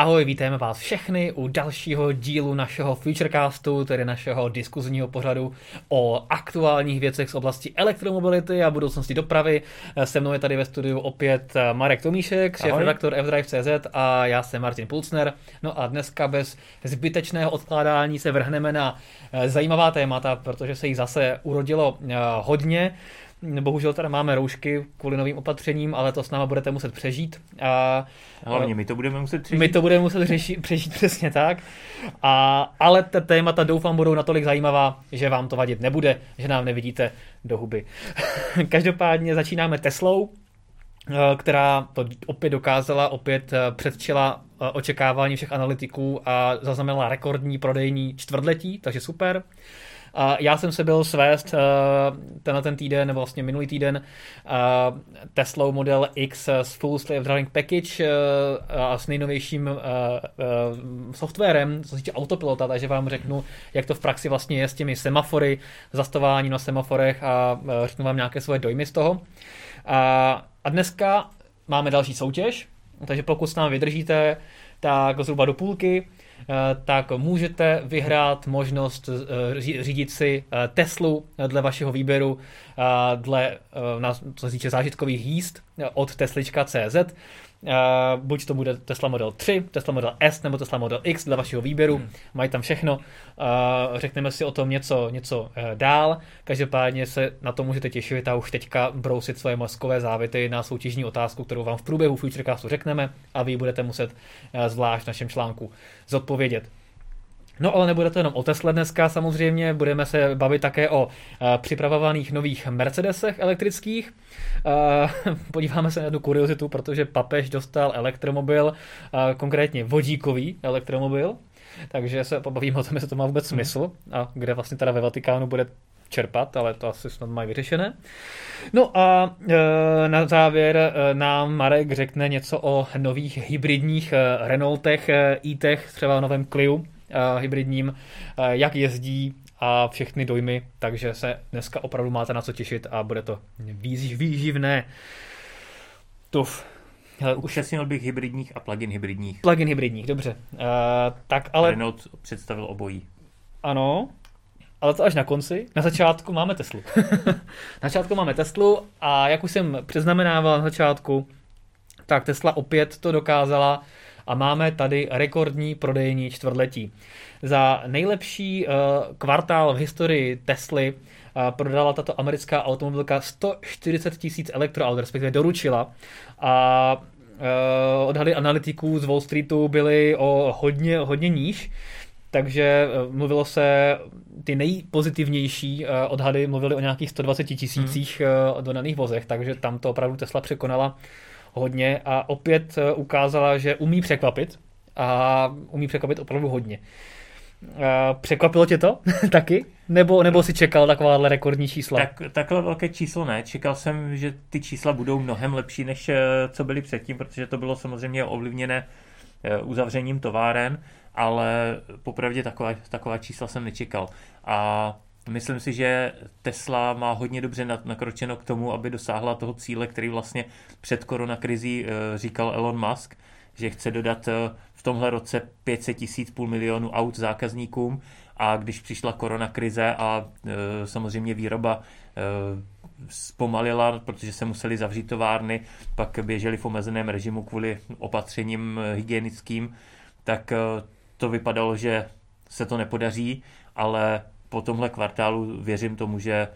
Ahoj, vítáme vás všechny u dalšího dílu našeho Futurecastu, tedy našeho diskuzního pořadu o aktuálních věcech z oblasti elektromobility a budoucnosti dopravy. Se mnou je tady ve studiu opět Marek Tomíšek, šéf-redaktor FDrive.cz a já jsem Martin Pulcner. No a dneska bez zbytečného odkládání se vrhneme na zajímavá témata, protože se jich zase urodilo hodně. Bohužel teda máme roušky kvůli novým opatřením, ale to s náma budete muset přežít. A, Hlavně my to budeme muset přežít. My to budeme muset řešit, přežít přesně tak. A, ale ta témata doufám budou natolik zajímavá, že vám to vadit nebude, že nám nevidíte do huby. Každopádně začínáme Teslou, která to opět dokázala, opět předčila očekávání všech analytiků a zaznamenala rekordní prodejní čtvrtletí, takže super. A já jsem se byl svést uh, tenhle ten týden, nebo vlastně minulý týden, uh, Tesla Model X s Full Slave Driving Package uh, a s nejnovějším softwarem, co se týče autopilota, takže vám řeknu, jak to v praxi vlastně je s těmi semafory, zastování na semaforech a řeknu vám nějaké svoje dojmy z toho. A dneska máme další soutěž, takže pokud s námi vydržíte, tak zhruba do půlky Eh, tak můžete vyhrát možnost eh, řídit si eh, Teslu dle vašeho výběru, dle, co se týče zážitkových jízd od teslička.cz. Uh, buď to bude Tesla Model 3, Tesla Model S nebo Tesla Model X dle vašeho výběru, hmm. mají tam všechno. Uh, řekneme si o tom něco, něco uh, dál. Každopádně se na to můžete těšit a už teďka brousit svoje mozkové závity na soutěžní otázku, kterou vám v průběhu Futurecastu řekneme a vy budete muset uh, zvlášť v našem článku zodpovědět. No ale nebude to jenom o Tesla dneska samozřejmě, budeme se bavit také o uh, připravovaných nových Mercedesech elektrických. Uh, podíváme se na jednu kuriozitu, protože papež dostal elektromobil, uh, konkrétně vodíkový elektromobil, takže se pobavíme o tom, jestli to má vůbec smysl a kde vlastně teda ve Vatikánu bude čerpat, ale to asi snad mají vyřešené. No a e, na závěr nám Marek řekne něco o nových hybridních Renaultech, e, e-tech, třeba o novém Clio, hybridním, uh, jak jezdí a všechny dojmy, takže se dneska opravdu máte na co těšit a bude to výživné. Tuf. Ušetřil bych hybridních a plug-in hybridních. Plug-in hybridních, dobře. Uh, tak ale... Renault představil obojí. Ano, ale to až na konci. Na začátku máme Teslu. na začátku máme Teslu a jak už jsem přeznamenával na začátku, tak Tesla opět to dokázala a máme tady rekordní prodejní čtvrtletí. Za nejlepší uh, kvartál v historii Tesly uh, prodala tato americká automobilka 140 tisíc elektroaut, respektive doručila. A uh, odhady analytiků z Wall Streetu byly o hodně, hodně níž. Takže mluvilo se, ty nejpozitivnější odhady mluvily o nějakých 120 tisících hmm. dodaných vozech, takže tam to opravdu Tesla překonala hodně a opět eh, ukázala, že umí překvapit a umí překvapit opravdu hodně. Eh, překvapilo tě to taky? Nebo, nebo si čekal takováhle rekordní čísla? Tak, takhle velké číslo ne. Čekal jsem, že ty čísla budou mnohem lepší, než eh, co byly předtím, protože to bylo samozřejmě ovlivněné uzavřením továren, ale popravdě taková, taková čísla jsem nečekal. A Myslím si, že Tesla má hodně dobře nakročeno k tomu, aby dosáhla toho cíle, který vlastně před koronakrizí eh, říkal Elon Musk, že chce dodat eh, v tomhle roce 500 tisíc půl milionu aut zákazníkům. A když přišla koronakrize a eh, samozřejmě výroba zpomalila, protože se museli zavřít továrny, pak běželi v omezeném režimu kvůli opatřením hygienickým, tak to vypadalo, že se to nepodaří, ale po tomhle kvartálu věřím tomu, že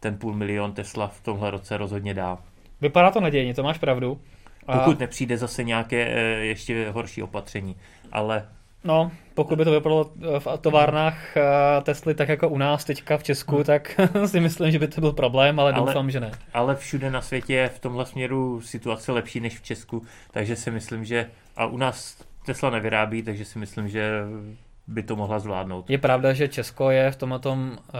ten půl milion Tesla v tomhle roce rozhodně dá. Vypadá to nadějně, to máš pravdu. A... Pokud nepřijde zase nějaké e, ještě horší opatření, ale... No, pokud by to vypadalo v továrnách e, Tesly tak jako u nás teďka v Česku, hmm. tak si myslím, že by to byl problém, ale, ale doufám, že ne. Ale všude na světě je v tomhle směru situace lepší než v Česku, takže si myslím, že... A u nás Tesla nevyrábí, takže si myslím, že by to mohla zvládnout. Je pravda, že Česko je v tomhle tom uh,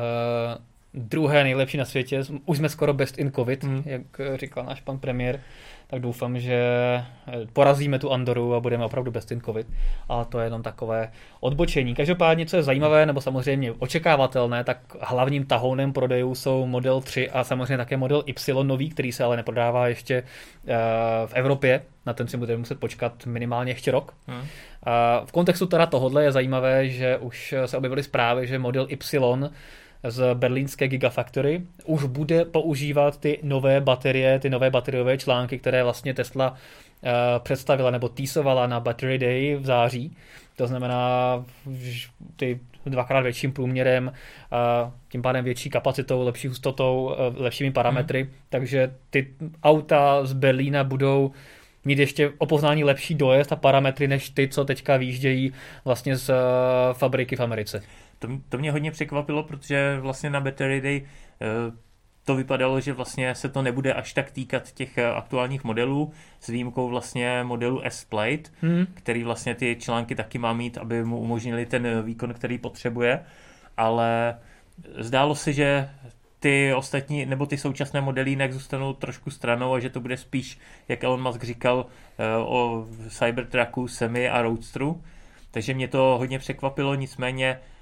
druhé nejlepší na světě. Už jsme skoro best in covid, Hmm. jak říkal náš pan premiér. Tak doufám, že eh, porazíme tu Andoru a budeme opravdu best in covid. A to je jenom takové odbočení. Každopádně, co je zajímavé, nebo samozřejmě očekávatelné, tak hlavním tahounem prodejů jsou Model 3 a samozřejmě také Model Y nový, který se ale neprodává ještě eh, v Evropě. Na ten si budeme muset počkat minimálně ještě rok. Hmm. V kontextu teda tohohle je zajímavé, že už se objevily zprávy, že model Y z berlínské Gigafactory už bude používat ty nové baterie, ty nové bateriové články, které vlastně Tesla uh, představila nebo týsovala na Battery Day v září. To znamená ty dvakrát větším průměrem, uh, tím pádem větší kapacitou, lepší hustotou, uh, lepšími parametry. Hmm. Takže ty auta z Berlína budou mít ještě o poznání lepší dojezd a parametry než ty, co teďka výjíždějí vlastně z fabriky v Americe. To, to mě hodně překvapilo, protože vlastně na Battery Day eh, to vypadalo, že vlastně se to nebude až tak týkat těch eh, aktuálních modelů, s výjimkou vlastně modelu S-Plate, Hmm. který vlastně ty články taky má mít, aby mu umožnili ten výkon, který potřebuje, ale zdálo se, že ty ostatní, nebo ty současné modely jinak zůstanou trošku stranou a že to bude spíš, jak Elon Musk říkal, eh, o Cybertrucku, Semi a Roadstru. Takže mě to hodně překvapilo, nicméně eh,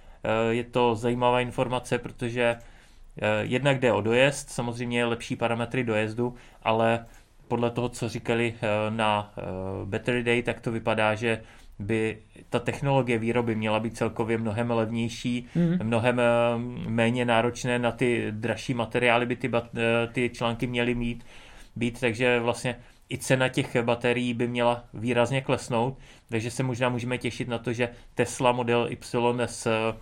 je to zajímavá informace, protože eh, jednak jde o dojezd, samozřejmě lepší parametry dojezdu, ale podle toho, co říkali eh, na eh, Battery Day, tak to vypadá, že by ta technologie výroby měla být celkově mnohem levnější, Mhm. mnohem eh, méně náročné na ty dražší materiály by ty, bat- eh, ty články měly mít být, takže vlastně i cena těch baterií by měla výrazně klesnout, takže se možná můžeme těšit na to, že Tesla Model Y eh, berli-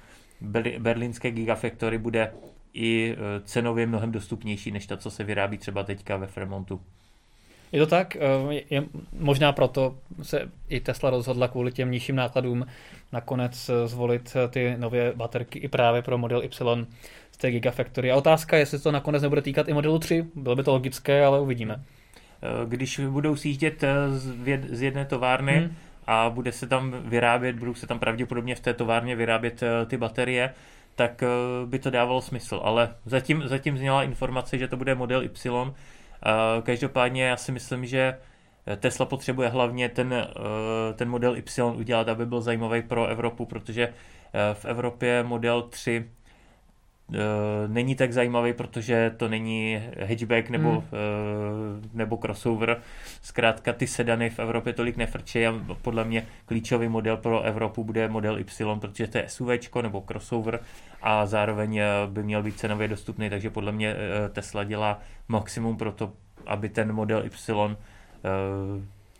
berlínské Gigafactory bude i eh, cenově mnohem dostupnější než ta, co se vyrábí třeba teďka ve Fremontu. Je to tak, eh, je, možná proto se i Tesla rozhodla kvůli těm nižším nákladům nakonec eh, zvolit ty nové baterky i právě pro model Y z té Gigafactory. A otázka je, jestli to nakonec nebude týkat i modelu 3. Bylo by to logické, ale uvidíme. Když budou sjíždět z jedné továrny Hmm. A bude se tam vyrábět, budou se tam pravděpodobně v té továrně vyrábět eh, ty baterie, tak eh, by to dávalo smysl. Ale zatím, zatím zněla informace, že to bude model Y. Eh, Každopádně já si myslím, že Tesla potřebuje hlavně ten, ten model Y udělat, aby byl zajímavý pro Evropu, protože v Evropě model 3 eh, není tak zajímavý, protože to není hatchback nebo, Hmm. eh, nebo crossover. Zkrátka ty sedany v Evropě tolik nefrčí a podle mě klíčový model pro Evropu bude model Y, protože to je SUV nebo crossover a zároveň eh, by měl být cenově dostupný, takže podle mě eh, Tesla dělá maximum pro to, aby ten model Y eh,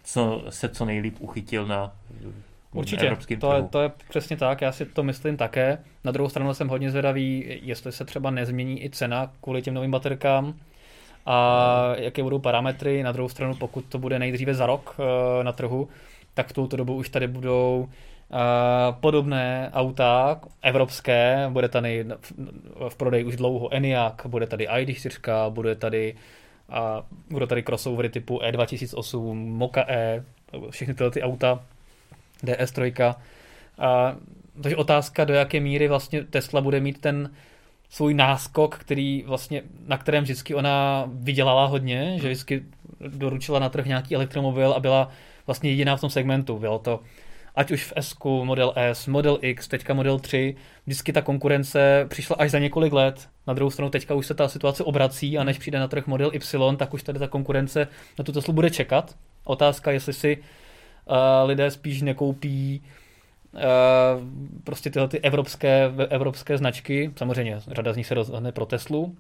co, se co nejlíp uchytil na eh, Určitě, evropským to je, to je přesně tak, já si to myslím také. Na druhou stranu jsem hodně zvědavý, jestli se třeba nezmění i cena kvůli těm novým baterkám a jaké budou parametry. Na druhou stranu, pokud to bude nejdříve za rok eh, na trhu, tak v tuto dobu už tady budou eh, podobné auta evropské, bude tady v- v prodeji už dlouho Enyaq, bude tady ID4, bude tady a budou tady crossovery typu E2008, Moka E, všechny tyhle ty auta, DS3. A, takže otázka, do jaké míry vlastně Tesla bude mít ten svůj náskok, který vlastně, na kterém vždycky ona vydělala hodně, že vždycky doručila na trh nějaký elektromobil a byla vlastně jediná v tom segmentu. Bylo to ať už v S, Model S, Model X, teďka Model 3, vždycky ta konkurence přišla až za několik let. Na druhou stranu teďka už se ta situace obrací a než přijde na trh Model Y, tak už tady ta konkurence na tu Teslu bude čekat. Otázka, jestli si lidé spíš nekoupí uh, prostě tyhle ty evropské, evropské značky. Samozřejmě řada z nich se rozhodne pro Teslu,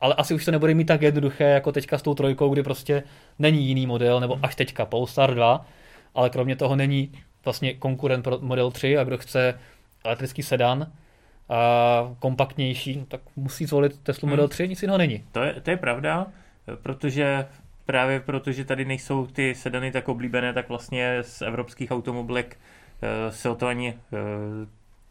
ale asi už to nebude mít tak jednoduché jako teďka s tou trojkou, kdy prostě není jiný model, nebo až teďka Polestar 2, ale kromě toho není vlastně konkurent pro Model 3 a kdo chce elektrický sedan a kompaktnější, no tak musí zvolit Tesla Model 3, nic jiného není. To je, to je pravda, protože právě protože tady nejsou ty sedany tak oblíbené, tak vlastně z evropských automobilek eh, se o to ani eh,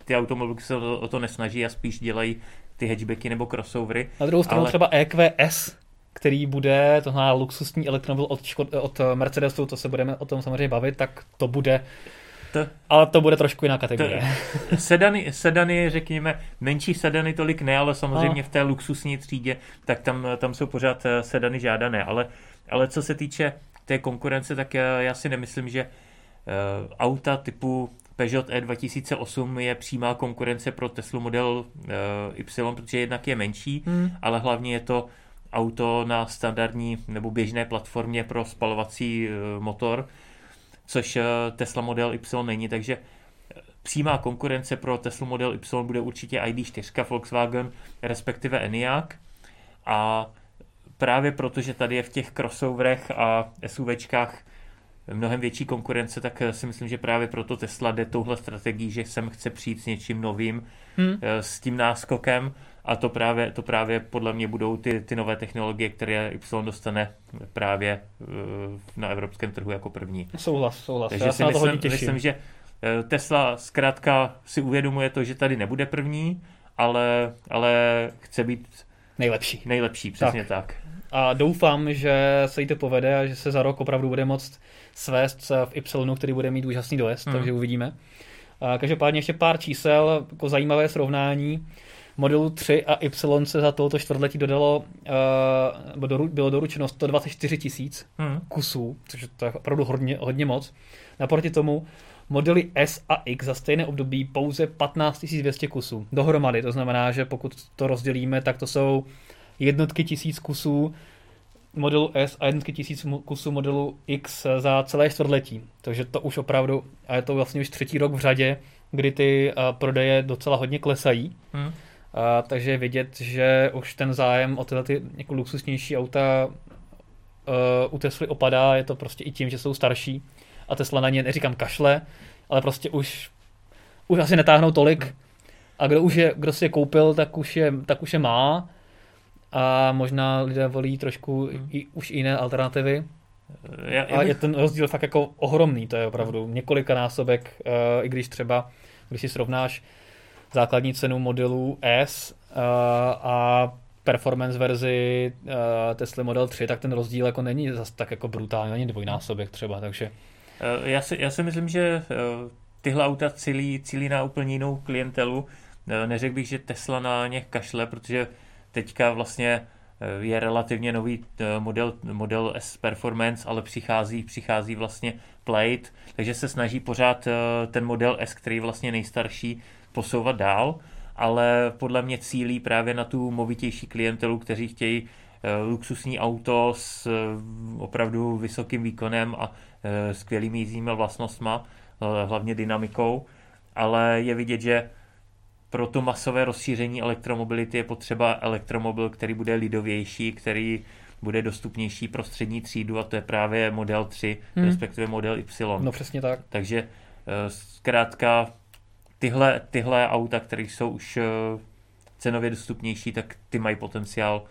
ty automobilky se o to nesnaží a spíš dělají ty hatchbacky nebo crossovery. Na druhou stranu Ale- třeba EQS, který bude, to znamená luxusní elektromobil od, Škod, od Mercedesu, to se budeme o tom samozřejmě bavit, tak to bude to, ale to bude trošku jiná kategorie. To, sedany, sedany, řekněme, menší sedany tolik ne, ale samozřejmě no. v té luxusní třídě, tak tam, tam jsou pořád eh, sedany žádané. Ale, ale co se týče té konkurence, tak já, já si nemyslím, že uh, auta typu Peugeot E2008 je přímá konkurence pro Tesla Model uh, Y, protože jednak je menší, hmm. ale hlavně je to auto na standardní nebo běžné platformě pro spalovací uh, motor, což uh, Tesla Model Y není, takže přímá konkurence pro Tesla Model Y bude určitě ID4 Volkswagen, respektive Enyaq a právě proto, že tady je v těch crossoverech a SUVčkách mnohem větší konkurence, tak si myslím, že právě proto Tesla jde touhle strategií, že sem chce přijít s něčím novým, hmm. s tím náskokem a to právě, to právě podle mě budou ty, ty nové technologie, které Y dostane právě eh, na evropském trhu jako první. Souhlas, souhlas. Takže Já si myslím, myslím, že eh, Tesla zkrátka si uvědomuje to, že tady nebude první, ale, ale chce být nejlepší. Nejlepší, přesně tak. tak. A doufám, že se jí to povede a že se za rok opravdu bude moct svést v Y, který bude mít úžasný dojezd, hmm. takže uvidíme. A každopádně ještě pár čísel, jako zajímavé srovnání. Modelu 3 a Y se za tohoto čtvrtletí dodalo, uh, bylo doručeno 124 tisíc hmm. kusů, což to je opravdu hodně, hodně moc. Naproti tomu modely S a X za stejné období pouze 15 200 kusů dohromady. To znamená, že pokud to rozdělíme, tak to jsou jednotky tisíc kusů modelu S a jednotky tisíc kusů modelu X za celé čtvrtletí. Takže to už opravdu, a je to vlastně už třetí rok v řadě, kdy ty prodeje docela hodně klesají. Hmm. A, takže vidět, že už ten zájem o tyhle ty jako luxusnější auta uh, u Tesly opadá, je to prostě i tím, že jsou starší a Tesla na ně, neříkám kašle, ale prostě už, už asi netáhnou tolik a kdo už je, kdo si je koupil, tak už je, tak už je má a možná lidé volí trošku hmm. i, už jiné alternativy. Já, já bych... A je ten rozdíl fakt jako ohromný, to je opravdu několika násobek, uh, i když třeba, když si srovnáš základní cenu modelu S uh, a performance verzi uh, Tesla Model 3, tak ten rozdíl jako není zase tak jako brutální, ani dvojnásobek třeba, takže... Já si, já si myslím, že tyhle auta cílí, cílí na úplně jinou klientelu. Neřekl bych, že Tesla na ně kašle, protože teďka vlastně eh, je relativně nový eh, model, model S Performance, ale přichází, přichází vlastně Plate, takže se snaží pořád eh, ten model S, který je vlastně nejstarší, posouvat dál, ale podle mě cílí právě na tu movitější klientelu, kteří chtějí luxusní auto s opravdu vysokým výkonem a skvělými jízdními vlastnostma, hlavně dynamikou, ale je vidět, že pro to masové rozšíření elektromobility je potřeba elektromobil, který bude lidovější, který bude dostupnější pro střední třídu a to je právě model 3, hmm. respektive model Y. No přesně tak. Takže eh, zkrátka tyhle, tyhle auta, které jsou už eh, cenově dostupnější, tak ty mají potenciál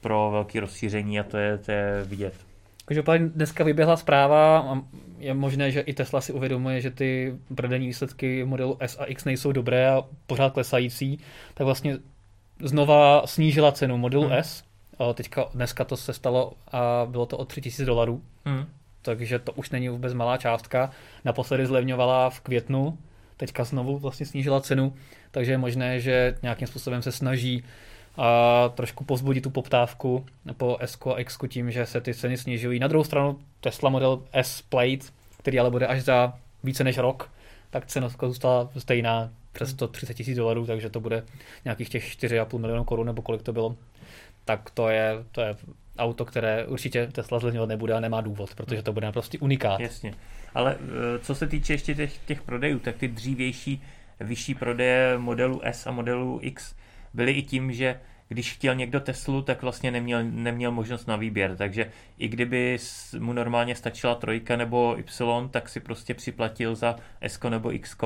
pro velké rozšíření a to je, to je vidět. Každopádně dneska vyběhla zpráva a je možné, že i Tesla si uvědomuje, že ty prodejní výsledky modelu S a X nejsou dobré a pořád klesající, tak vlastně znova snížila cenu modelu hmm. S. A teďka dneska to se stalo a bylo to o 3000 dolarů. Hmm. Takže to už není vůbec malá částka. Naposledy zlevňovala v květnu, teďka znovu vlastně snížila cenu, takže je možné, že nějakým způsobem se snaží a trošku pozbudit tu poptávku po S a X tím, že se ty ceny snižují. Na druhou stranu Tesla Model S Plate, který ale bude až za více než rok, tak cena zůstala stejná přes 130 tisíc dolarů, takže to bude nějakých těch 4,5 milionů korun, nebo kolik to bylo. Tak to je, to je auto, které určitě Tesla zlevňovat nebude a nemá důvod, protože to bude prostě unikát. Jasně. Ale e, co se týče ještě těch, těch prodejů, tak ty dřívější vyšší prodeje modelu S a modelu X byly i tím, že když chtěl někdo Teslu, tak vlastně neměl, neměl možnost na výběr, takže i kdyby mu normálně stačila trojka nebo Y, tak si prostě připlatil za S nebo X,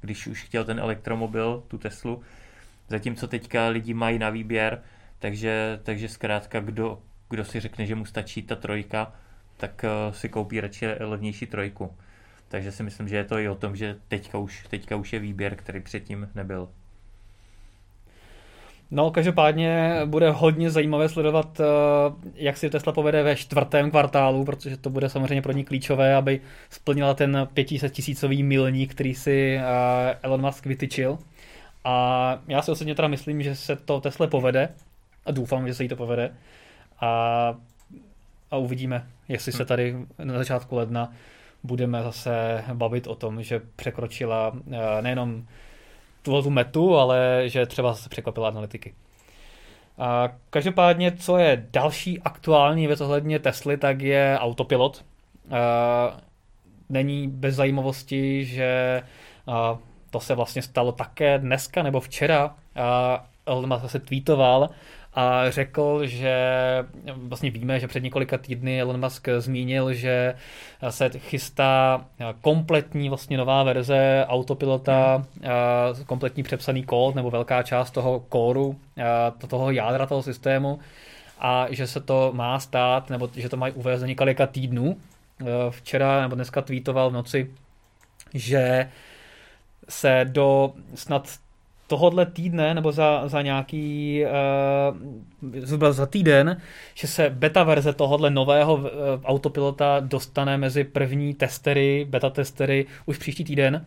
když už chtěl ten elektromobil, tu Teslu, zatímco teďka lidi mají na výběr, takže, takže zkrátka kdo, kdo si řekne, že mu stačí ta trojka, tak uh, si koupí radši levnější trojku. Takže si myslím, že je to i o tom, že teďka už, teďka už je výběr, který předtím nebyl. No, každopádně bude hodně zajímavé sledovat, eh, jak si Tesla povede ve čtvrtém kvartálu, protože to bude samozřejmě pro ní klíčové, aby splnila ten 500 tisícový milník, který si eh, Elon Musk vytyčil. A já si osobně teda myslím, že se to Tesla povede a doufám, že se jí to povede. A, a uvidíme, jestli se tady na začátku ledna budeme zase bavit o tom, že překročila eh, nejenom tu, tu metu, ale že třeba se překvapila analytiky. A každopádně, co je další aktuální věc ohledně Tesly, tak je autopilot. A není bez zajímavosti, že a to se vlastně stalo také dneska nebo včera. A Elon Musk se tweetoval, a řekl, že vlastně víme, že před několika týdny Elon Musk zmínil, že se chystá kompletní vlastně nová verze autopilota, kompletní přepsaný kód nebo velká část toho kóru, toho jádra toho systému a že se to má stát, nebo že to mají uvést za několika týdnů. Včera nebo dneska tweetoval v noci, že se do snad tohodle týdne nebo za, za nějaký uh, zhruba za týden, že se beta verze tohodle nového uh, autopilota dostane mezi první testery, beta testery už příští týden.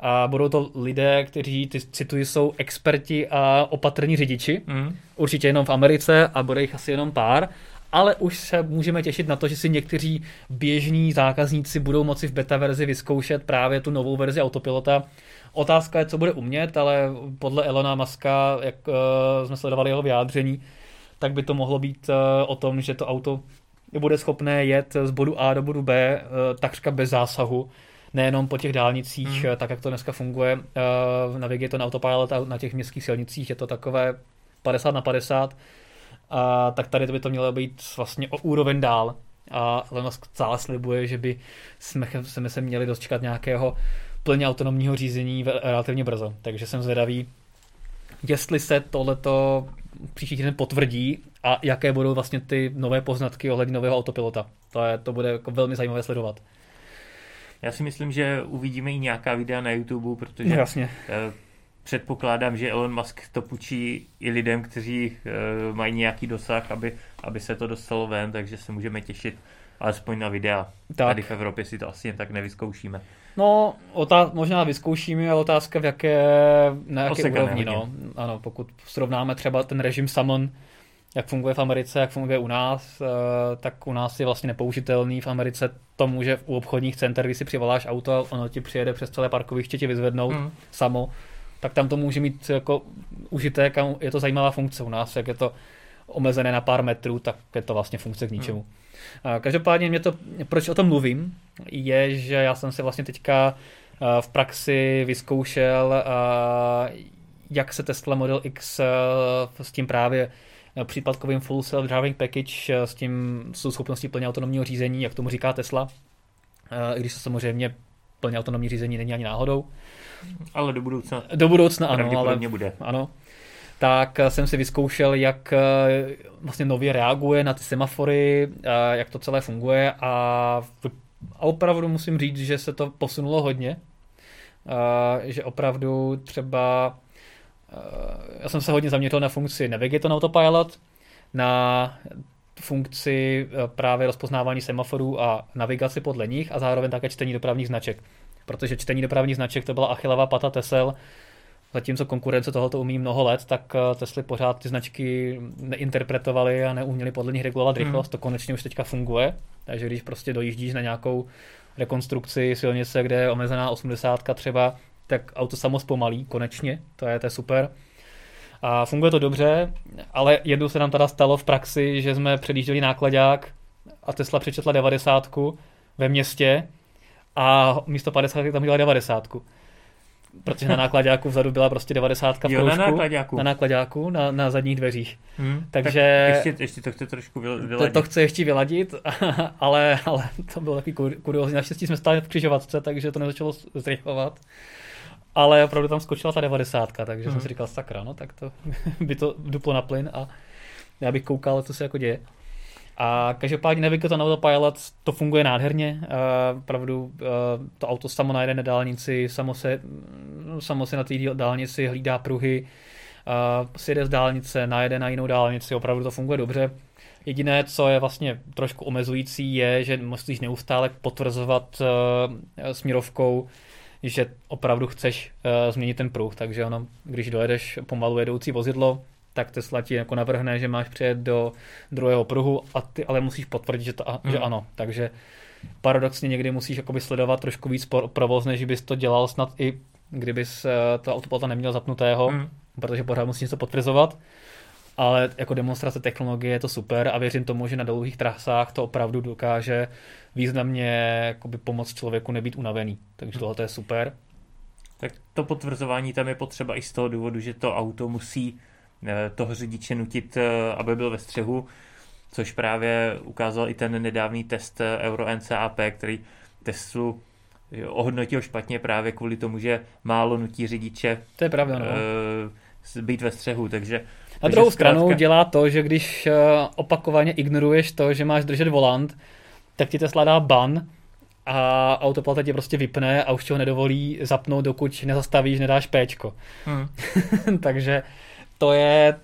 A budou to lidé, kteří, ty cituji, jsou experti a opatrní řidiči. Mm. Určitě jenom v Americe a bude jich asi jenom pár ale už se můžeme těšit na to, že si někteří běžní zákazníci budou moci v beta verzi vyzkoušet právě tu novou verzi autopilota Otázka je, co bude umět, ale podle Elona Muska, jak uh, jsme sledovali jeho vyjádření, tak by to mohlo být uh, o tom, že to auto bude schopné jet z bodu A do bodu B uh, takřka bez zásahu, nejenom po těch dálnicích, hmm. tak jak to dneska funguje. Uh, na je to na autopilot a na těch městských silnicích je to takové 50 na 50, a tak tady to by to mělo být vlastně o úroveň dál. A Elon Musk stále slibuje, že by jsme, jsme se měli dočkat nějakého plně autonomního řízení relativně brzo. Takže jsem zvědavý, jestli se tohleto příští týden potvrdí a jaké budou vlastně ty nové poznatky ohledně nového autopilota. To, je, to bude jako velmi zajímavé sledovat. Já si myslím, že uvidíme i nějaká videa na YouTube, protože no, jasně. Eh, předpokládám, že Elon Musk to půjčí i lidem, kteří eh, mají nějaký dosah, aby, aby se to dostalo ven, takže se můžeme těšit alespoň na videa. Tak. Tady v Evropě si to asi jen tak nevyzkoušíme. No, otá- možná vyzkoušíme, ale otázka v jaké, na jaké Oseka úrovni. No. Ano, pokud srovnáme třeba ten režim Summon, jak funguje v Americe, jak funguje u nás, eh, tak u nás je vlastně nepoužitelný. V Americe to může u obchodních center, když si přivoláš auto, ono ti přijede přes celé parkoviště ti vyzvednout mm. samo, tak tam to může mít jako užitek a je to zajímavá funkce u nás, jak je to omezené na pár metrů, tak je to vlastně funkce k ničemu. Mm. Každopádně mě to, proč o tom mluvím, je, že já jsem si vlastně teďka v praxi vyzkoušel, jak se Tesla Model X s tím právě případkovým full self driving package s tím s schopností plně autonomního řízení, jak tomu říká Tesla, i když se samozřejmě plně autonomní řízení není ani náhodou. Ale do budoucna. Do budoucna ano, ale bude. Ano tak jsem si vyzkoušel, jak eh, vlastně nově reaguje na ty semafory, eh, jak to celé funguje a, a opravdu musím říct, že se to posunulo hodně, eh, že opravdu třeba já jsem se hodně zaměřil na funkci Navigator Autopilot, na funkci právě rozpoznávání semaforů a navigaci podle nich a zároveň také čtení dopravních značek. Protože čtení dopravních značek to byla achilová pata Tesel, zatímco konkurence tohoto umí mnoho let, tak eh, Tesly pořád ty značky neinterpretovaly a neuměli podle nich regulovat mhm. rychlost. Mm. To konečně už teďka funguje, takže když prostě dojíždíš na nějakou rekonstrukci silnice, kde je omezená 80 třeba, tak auto samo zpomalí, konečně, to je, to je super. A funguje to dobře, ale jednou se nám teda stalo v praxi, že jsme předjížděli nákladák a Tesla přečetla 90 ve městě a místo 50 tam měla 90 protože na nákladáku vzadu byla prostě 90 v jo, na nákladáku. Na nákladáku, na, na zadních dveřích. Hmm, Takže... Tak ještě, ještě to chce trošku vyladit. To, to chce ještě vyladit, ale, ale to bylo takový kuriozní. Naštěstí jsme stáli v křižovatce, takže to nezačalo zrychlovat. Ale opravdu tam skočila ta 90, takže hmm. jsem si říkal, sakra, no tak to by to duplo na plyn a já bych koukal, co se jako děje. A každopádně Navigator na Autopilot to funguje nádherně. Uh, pravdu, uh, to auto samo najde na dálnici, samo se, samo se na té dálnici hlídá pruhy, uh, sjede z dálnice, najede na jinou dálnici, opravdu to funguje dobře. Jediné, co je vlastně trošku omezující, je, že musíš neustále potvrzovat uh, směrovkou, že opravdu chceš uh, změnit ten pruh, takže ono, když dojedeš pomalu jedoucí vozidlo, tak Tesla ti jako navrhne, že máš přijet do druhého pruhu a ty ale musíš potvrdit, že, to, mm. že ano. Takže paradoxně někdy musíš jakoby sledovat trošku víc provoz, než bys to dělal snad i kdybys eh, to autopilota neměl zapnutého, mm. protože pořád musíš něco potvrzovat. Ale jako demonstrace technologie je to super a věřím tomu, že na dlouhých trasách to opravdu dokáže významně jakoby pomoct člověku nebýt unavený. Takže tohle je super. Tak to potvrzování tam je potřeba i z toho důvodu, že to auto musí toho řidiče nutit, eh, aby byl ve střehu, což právě ukázal i ten nedávný test Euro NCAP, který Teslu ohodnotil špatně právě kvůli tomu, že málo nutí řidiče to je pravda, no. být ve střehu, takže na druhou zkrátka... stranu dělá to, že když opakovaně ignoruješ to, že máš držet volant, tak ti Tesla dá ban a autopilota tě prostě vypne a už ti ho nedovolí zapnout, dokud nezastavíš, nedáš péčko. Hmm. takže to je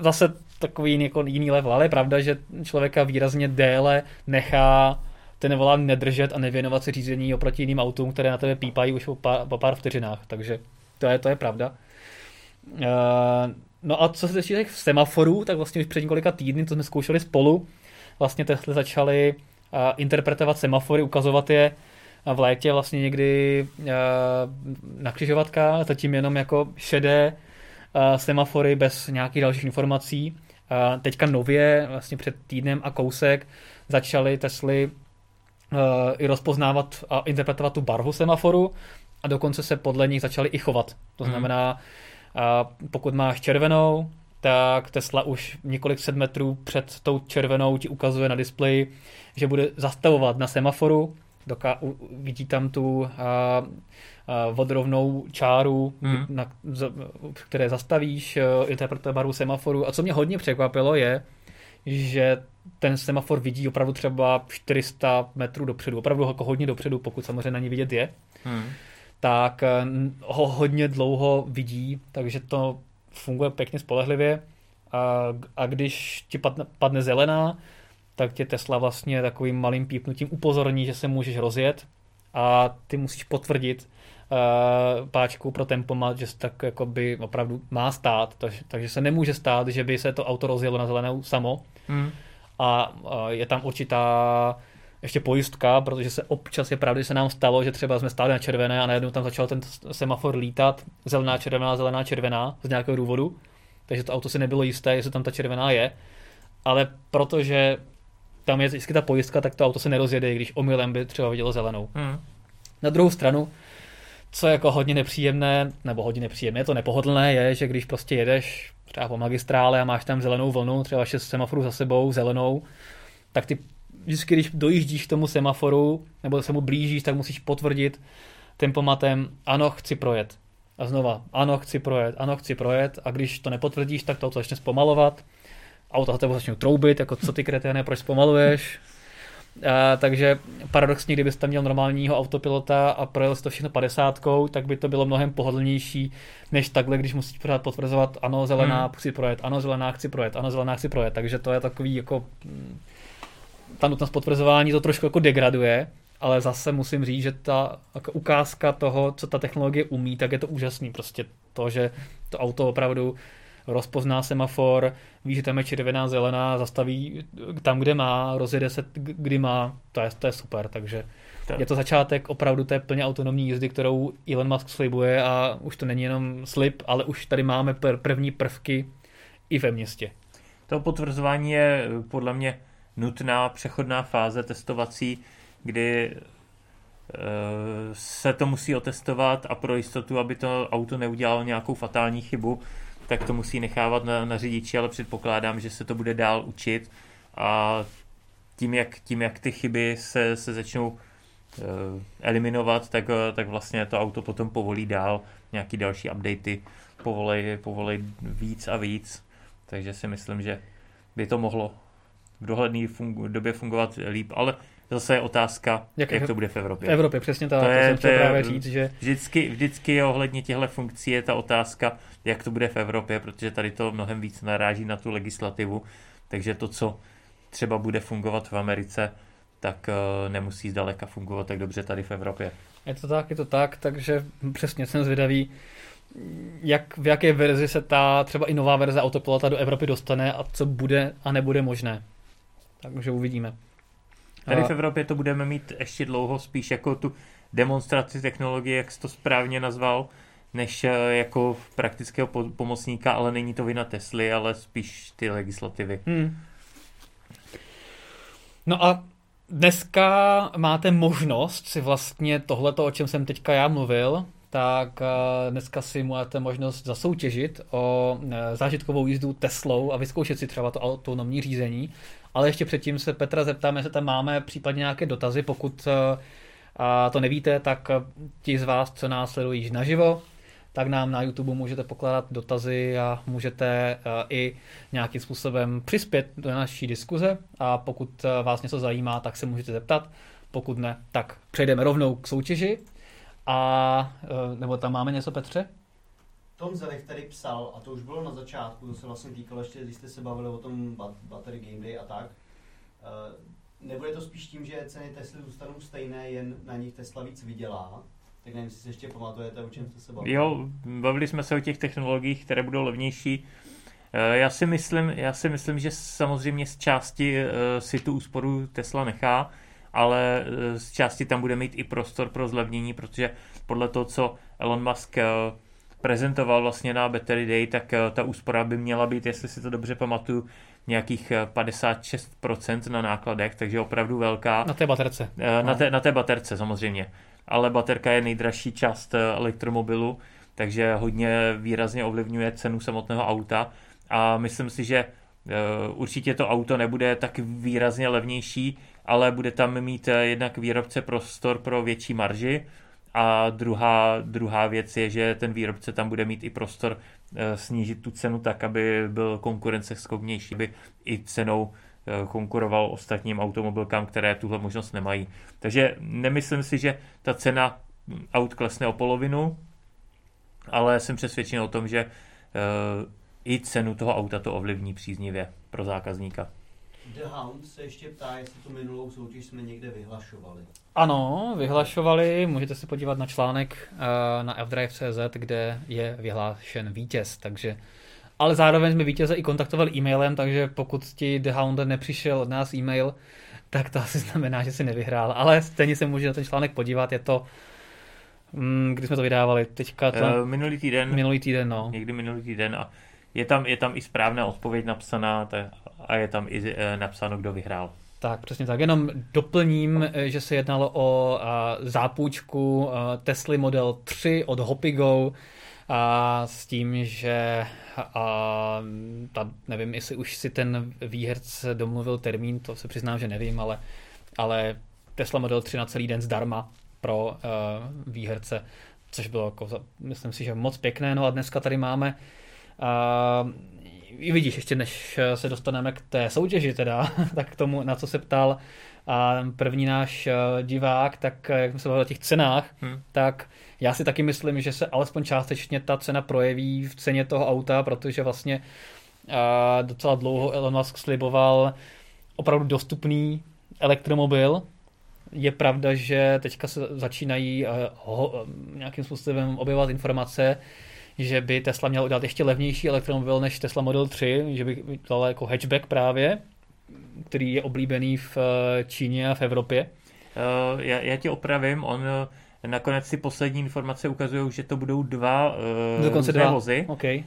zase takový jako jiný level, ale je pravda, že člověka výrazně déle nechá ten volant nedržet a nevěnovat se řízení oproti jiným autům, které na tebe pípají už po pár, po pár vteřinách. Takže to je, to je pravda. Uh, no a co se týče těch semaforů, tak vlastně už před několika týdny, to jsme zkoušeli spolu, vlastně Tesla začali uh, interpretovat semafory, ukazovat je v létě vlastně někdy na křižovatkách, zatím jenom jako šedé semafory bez nějakých dalších informací. Uh, teďka nově, vlastně před týdnem a kousek, začaly Tesly uh, i rozpoznávat a interpretovat tu barvu semaforu a dokonce se podle nich začaly i chovat. To hmm. znamená, pokud máš červenou, tak Tesla už několik set metrů před tou červenou ti ukazuje na displeji, že bude zastavovat na semaforu, doká- vidí tam tu vodrovnou čáru, hmm. na, z, které zastavíš, uh, interpretuje barvu semaforu. A co mě hodně překvapilo je, že ten semafor vidí opravdu třeba 400 metrů dopředu, opravdu jako hodně dopředu, pokud samozřejmě na ní vidět je, hmm. tak eh, ho hodně dlouho vidí, takže to funguje pěkně spolehlivě. A, a když ti padne, padne zelená, tak tě Tesla vlastně takovým malým pípnutím upozorní, že se můžeš rozjet a ty musíš potvrdit uh, páčku pro tempomat, že se tak by opravdu má stát, takže, takže se nemůže stát, že by se to auto rozjelo na zelenou samo, hmm. A je tam určitá ještě pojistka, protože se občas je pravda, že se nám stalo, že třeba jsme stáli na červené a najednou tam začal ten semafor lítat, zelená, červená, zelená, červená z nějakého důvodu, takže to auto si nebylo jisté, jestli tam ta červená je, ale protože tam je vždycky ta pojistka, tak to auto se nerozjede, když omylem by třeba vidělo zelenou. Hmm. Na druhou stranu, co je jako hodně nepříjemné, nebo hodně nepříjemné, je to nepohodlné, je, že když prostě jedeš třeba po magistrále a máš tam zelenou vlnu, třeba šest semaforů za sebou, zelenou, tak ty vždycky, když dojíždíš k tomu semaforu, nebo se mu blížíš, tak musíš potvrdit tempomatem, ano, chci projet. A znova, ano, chci projet, ano, chci projet. A když to nepotvrdíš, tak to začne zpomalovat. Auto za tebou začne troubit, jako co ty kreténe, proč zpomaluješ. A, takže paradoxně, kdybyste měl normálního autopilota a projel to všechno 50, tak by to bylo mnohem pohodlnější, než takhle, když musíš pořád potvrzovat, ano, zelená, hmm. chci projet, ano, zelená, chci projet, ano, zelená, chci projet. Takže to je takový jako mm, ta nutnost potvrzování to trošku jako degraduje, ale zase musím říct, že ta jako ukázka toho, co ta technologie umí, tak je to úžasný. Prostě to, že to auto opravdu rozpozná semafor, ví, že tam je červená, zelená, zastaví tam, kde má, rozjede se, kdy má, to je, to je super, takže tak. je to začátek opravdu té plně autonomní jízdy, kterou Elon Musk slibuje a už to není jenom slib, ale už tady máme pr- první prvky i ve městě. To potvrzování je podle mě nutná přechodná fáze testovací, kdy eh, se to musí otestovat a pro jistotu, aby to auto neudělalo nějakou fatální chybu, tak to musí nechávat na, na řidiči, ale předpokládám, že se to bude dál učit. A tím, jak, tím, jak ty chyby se, se začnou uh, eliminovat, tak, tak vlastně to auto potom povolí dál nějaký další updaty, povolej, povolej víc a víc, takže si myslím, že by to mohlo v dohledné fungu, době fungovat líp, ale zase je otázka, jak, jak to bude v Evropě. V Evropě, přesně tak, to, je, to jsem chtěl to právě říct, že... Vždycky, vždycky ohledně těchto funkcí je ta otázka, jak to bude v Evropě, protože tady to mnohem víc naráží na tu legislativu, takže to, co třeba bude fungovat v Americe, tak uh, nemusí zdaleka fungovat tak dobře tady v Evropě. Je to tak, je to tak, takže přesně jsem zvědavý, jak, v jaké verzi se ta třeba i nová verze autopilota do Evropy dostane a co bude a nebude možné. Takže uvidíme. Tady v Evropě to budeme mít ještě dlouho spíš jako tu demonstraci technologie, jak jsi to správně nazval, než eh, jako praktického pomocníka, ale není to vina Tesly, ale spíš ty legislativy. Hmm. No a dneska máte možnost si vlastně tohleto, o čem jsem teďka já mluvil, tak eh, dneska si máte možnost zasoutěžit o eh, zážitkovou jízdu Teslou a vyzkoušet si třeba to autonomní řízení. Ale ještě předtím se Petra zeptám, jestli tam máme případně nějaké dotazy. Pokud eh, to nevíte, tak ti z vás, co nás sledují naživo, tak nám na YouTube můžete pokládat dotazy a můžete i nějakým způsobem přispět do naší diskuze a pokud vás něco zajímá, tak se můžete zeptat. Pokud ne, tak přejdeme rovnou k soutěži. A e, nebo tam máme něco, Petře? Tom Zelich tady psal, a to už bylo na začátku, to se vlastně týkalo ještě, když jste se bavili o tom Battery Game Day a tak, e, nebude to spíš tím, že ceny Tesly zůstanou stejné, jen na nich Tesla víc vydělá? Tak nevím, jestli si ještě pamatujete, o čem jste se bavili. Jo, bavili jsme se o těch technologiích, které budou levnější. E, já si myslím, já si myslím že samozřejmě z části si tu úsporu Tesla nechá, ale eh, z části tam bude mít i prostor pro zlevnění, protože podle toho, co Elon Musk eh, prezentoval vlastně na Battery Day, tak eh, ta úspora by měla být, jestli si to dobře pamatuju, nějakých 56% na nákladech, takže opravdu velká. Na té baterce. Na té, na té baterce samozřejmě. Ale baterka je nejdražší část elektromobilu, takže hodně výrazně ovlivňuje cenu samotného auta a myslím si, že určitě to auto nebude tak výrazně levnější, ale bude tam mít eh, jednak výrobce prostor pro větší marži a druhá, druhá věc je, že ten výrobce tam bude mít i prostor eh, snížit tu cenu tak, aby byl konkurenceschopnější, aby i cenou eh, konkuroval ostatním automobilkám, které tuhle možnost nemají. Takže nemyslím si, že ta cena aut klesne o polovinu, ale jsem přesvědčen o tom, že i cenu toho auta to ovlivní příznivě pro zákazníka. The Hound se ještě ptá, jestli tu minulou soutěž jsme někde vyhlašovali. Ano, vyhlašovali, můžete se podívat na článek uh, na fdrive.cz, kde je vyhlášen vítěz, takže ale zároveň jsme vítěze i kontaktovali e-mailem, takže pokud ti The Hound nepřišel od nás e-mail, tak to asi znamená, že si nevyhrál. Ale stejně se může na ten článek podívat, je to mm, kdy jsme to vydávali, teďka to... Uh, minulý týden. Minulý týden, no. Někdy minulý týden a je tam, je tam i správná odpověď napsaná a je tam i e, napsáno, kdo vyhrál. Tak, přesně tak. Jenom doplním, e, že se jednalo o zápůjčku Tesla Model 3 od Hopigo a s tím, že a, ta, nevím, jestli už si ten výherce domluvil termín, to se přiznám, že nevím, ale, ale Tesla Model 3 na celý den zdarma pro uh, výherce, což bylo, jako, myslím si, že moc pěkné. No a dneska tady máme Uh, vidíš, ještě než se dostaneme k té soutěži teda, tak k tomu, na co se ptal a první náš eh, divák, tak eh, jak jsme se bavili o těch cenách, hmm. tak já si taky myslím, že se alespoň částečně ta cena projeví v ceně toho auta, protože vlastně a docela dlouho Elon Musk sliboval opravdu dostupný elektromobil. Je pravda, že teďka se začínají ho, nějakým způsobem objevovat informace, že by Tesla měl udělat ještě levnější elektromobil než Tesla Model 3, že by dal jako hatchback právě, který je oblíbený v eh, Číně a v Evropě. Uh, já, já tě opravím, on eh, nakonec si poslední informace ukazují, že to budou dva Dokonce dva. vozy. Okay.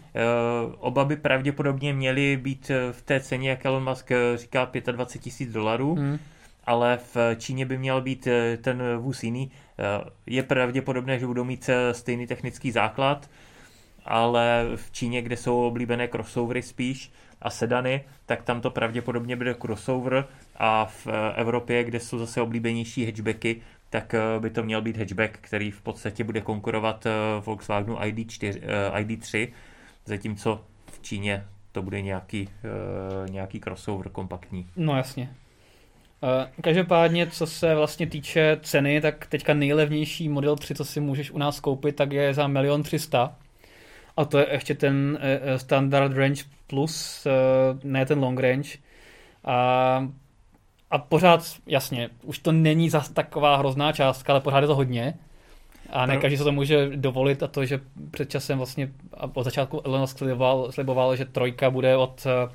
Oba by pravděpodobně měly být v té ceně, jak Elon Musk říká, 25 tisíc dolarů. Hmm ale v Číně by měl být ten vůz jiný. Je pravděpodobné, že budou mít stejný technický základ, ale v Číně, kde jsou oblíbené crossovery spíš a sedany, tak tam to pravděpodobně bude crossover a v Evropě, kde jsou zase oblíbenější hatchbacky, tak eh, by to měl být hatchback, který v podstatě bude konkurovat eh, Volkswagenu ID4, eh, ID3, zatímco v Číně to bude nějaký, nějaký crossover kompaktní. No jasně. Každopádně, co se vlastně týče ceny, tak teďka nejlevnější Model 3, co si můžeš u nás koupit, tak je za milion 300. A to je ještě ten Standard Range Plus, ne ten Long Range. A, a pořád, jasně, už to není zas taková hrozná částka, ale pořád je to hodně. A ne každý se to může dovolit a to, že před časem vlastně od začátku Elon sliboval, sliboval, že trojka bude od eh,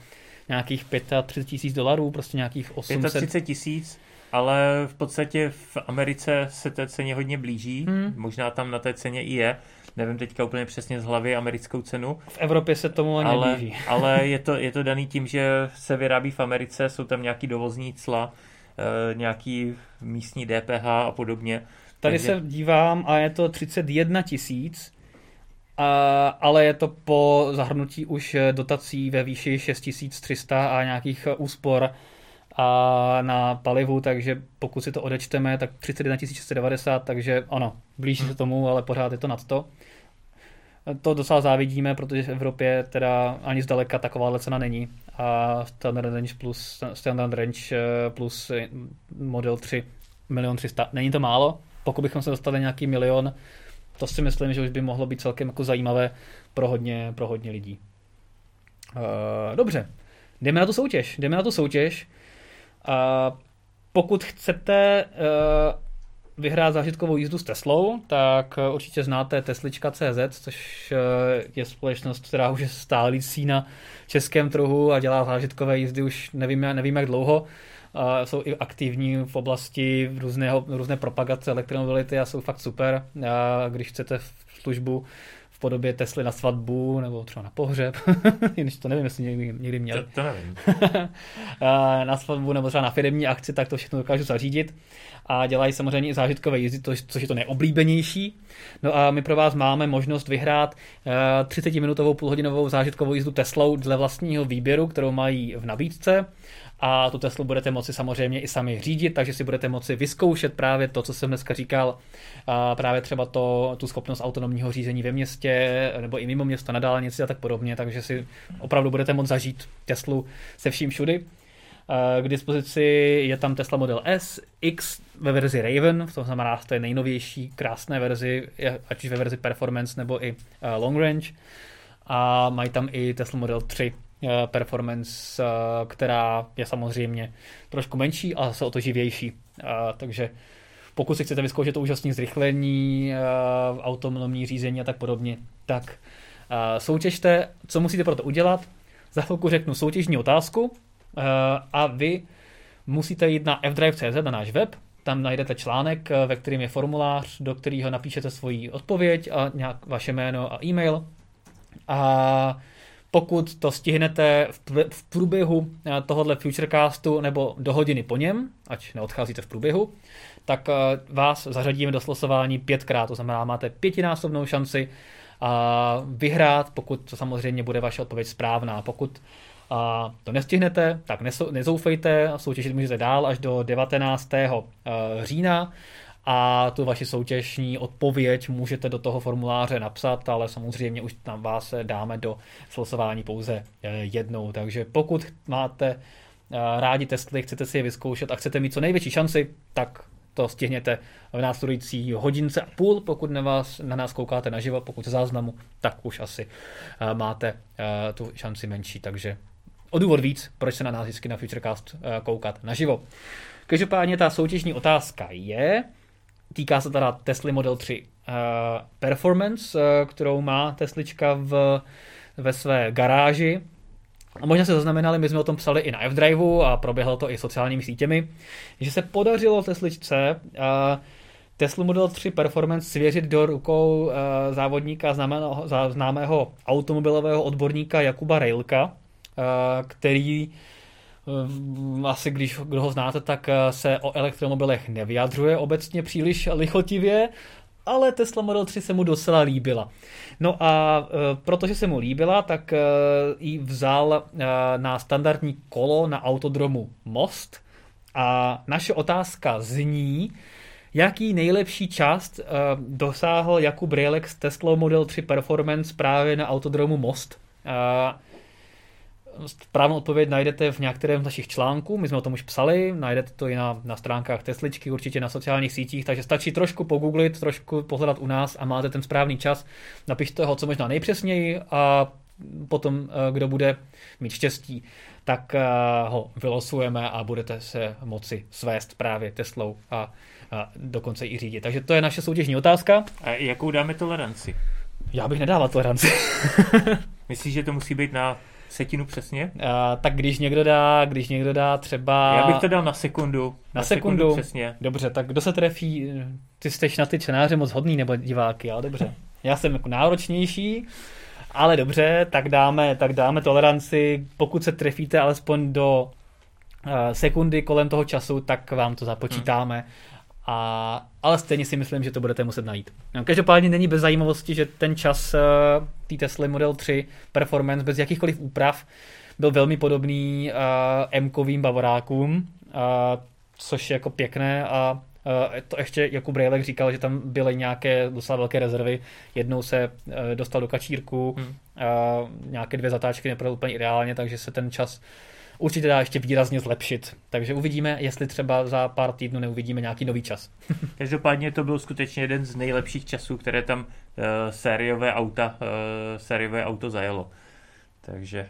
nějakých 35 tisíc dolarů, prostě nějakých 800. 35 tisíc, ale v podstatě v Americe se té ceně hodně blíží, hmm. možná tam na té ceně i je, nevím teďka úplně přesně z hlavy americkou cenu. V Evropě se tomu ani ale, blíží. ale je to, je to daný tím, že se vyrábí v Americe, jsou tam nějaký dovozní cla, eh, nějaký místní DPH a podobně. Tady Takže... se dívám a je to 31 tisíc, ale je to po zahrnutí už dotací ve výši 6300 a nějakých úspor a na palivu, takže pokud si to odečteme, tak 31 690, takže ano, blíží se tomu, ale pořád je to nad to. To docela závidíme, protože v Evropě teda ani zdaleka taková cena není a Standard Range plus Standard Range eh, plus Model 3 milion 300, není to málo, pokud bychom se dostali nějaký milion, to si myslím, že už by mohlo být celkem jako zajímavé pro hodně, pro hodně lidí. Uh, dobře, jdeme na tu soutěž. Jdeme na tu soutěž. Uh, pokud chcete uh, vyhrát zážitkovou jízdu s Teslou, tak určitě znáte Teslička.cz, což je společnost, která už je stálící na českém trhu a dělá zážitkové jízdy už nevím, nevím jak dlouho a jsou i aktivní v oblasti různého, různé propagace elektromobility a jsou fakt super. A když chcete službu v podobě Tesly na svatbu nebo třeba na pohřeb, již to nevím, jestli někdy, někdy měli. To, to nevím. na svatbu nebo třeba na firmní akci, tak to všechno dokážu zařídit. A dělají samozřejmě i zážitkové jízdy, což je to neoblíbenější. No a my pro vás máme možnost vyhrát 30-minutovou půlhodinovou zážitkovou jízdu Teslou dle vlastního výběru, kterou mají v nabídce a tu Teslu budete moci samozřejmě i sami řídit, takže si budete moci vyzkoušet právě to, co jsem dneska říkal, právě třeba to, tu schopnost autonomního řízení ve městě nebo i mimo město na dálnici a tak podobně, takže si opravdu budete moct zažít Teslu se vším všudy. K dispozici je tam Tesla Model S, X ve verzi Raven, to znamená, to je nejnovější krásné verzi, ať už ve verzi Performance nebo i Long Range. A mají tam i Tesla Model 3 Eh, performance, eh, která je samozřejmě trošku menší a se o to živější. Eh, takže pokud si chcete vyzkoušet to úžasné zrychlení, autonomní řízení a tak podobně, tak soutěžte, co musíte pro to udělat. Za chvilku řeknu soutěžní otázku a vy musíte jít na fdrive.cz, na náš web, tam najdete článek, ve kterém je formulář, do kterého napíšete svoji odpověď a nějak vaše jméno a e-mail. A pokud to stihnete v průběhu eh, tohohle Futurecastu nebo do hodiny po něm, ať neodcházíte v průběhu, tak eh, vás zařadíme do slosování pětkrát, to znamená, máte pětinásobnou šanci a vyhrát, pokud to samozřejmě bude vaše odpověď správná. Pokud to nestihnete, tak nezoufejte, soutěžit můžete dál až do 19. Eh, října a tu vaši soutěžní odpověď můžete do toho formuláře napsat, ale samozřejmě už tam vás dáme do slosování pouze eh, jednou. Takže pokud máte eh, rádi Tesly, chcete si je vyzkoušet a chcete mít co největší šanci, tak to stihněte v následující hodince a půl, pokud na, vás, na nás koukáte naživo, pokud z záznamu, tak už asi eh, máte tu šanci menší, takže o důvod víc, proč se na nás vždycky na Futurecast koukat naživo. Každopádně ta soutěžní otázka je, Týká se teda Tesla Model 3 uh, eh, Performance, uh, kterou má Teslička v, ve své garáži. A možná se zaznamenali, my jsme o tom psali i na F-Driveu a proběhlo to i sociálními sítěmi, že se podařilo Tesličce uh, Tesla Model 3 Performance svěřit do rukou závodníka známého, známého automobilového odborníka Jakuba Railka, který Eh, asi když kdo ho znáte, tak eh, se o elektromobilech nevyjadřuje obecně příliš lichotivě, ale Tesla Model 3 se mu docela líbila. No a e, protože se mu líbila, tak ji vzal e, na standardní kolo na autodromu Most a naše otázka zní, jaký nejlepší část dosáhl Jakub Rejlek s Tesla Model 3 Performance právě na autodromu Most. Správnou odpověď najdete v některém z našich článků, my jsme o tom už psali, najdete to i na, na stránkách Tesličky, určitě na sociálních sítích, takže stačí trošku pogooglit, trošku pohledat u nás a máte ten správný čas. Napište ho co možná nejpřesněji a potom, eh, kdo bude mít štěstí, tak eh, ho vylosujeme a budete se moci svést právě Teslou a, a dokonce i řídit. Takže to je naše soutěžní otázka. A jakou dáme toleranci? Já bych nedával toleranci. Myslíš, že to musí být na setinu přesně? A, tak když někdo dá, když někdo dá třeba... Já bych to dal na sekundu. Na, na sekundu. sekundu přesně. Dobře, tak kdo se trefí? Ty jsi na ty čtenáře moc hodný nebo diváky, ale dobře. Já jsem jako náročnější, ale dobře, tak dáme, tak dáme toleranci. Pokud se trefíte alespoň do uh, sekundy kolem toho času, tak vám to započítáme. Hmm. A, ale stejně si myslím, že to budete muset najít. No, každopádně není bez zajímavosti, že ten čas uh, té Tesla Model 3 Performance bez jakýchkoliv úprav byl velmi podobný uh, M-kovým bavorákům, uh, což je jako pěkné a Uh, to ještě Jakub Rejlek říkal, že tam byly nějaké docela velké rezervy. Jednou se uh, dostal do kačírku, hmm. uh, nějaké dvě zatáčky neprovedl úplně ideálně, takže se ten čas určitě dá ještě výrazně zlepšit. Takže uvidíme, jestli třeba za pár týdnů neuvidíme nějaký nový čas. Každopádně to byl skutečně jeden z nejlepších časů, které tam uh, sériové auta, uh, sériové auto zajelo. Takže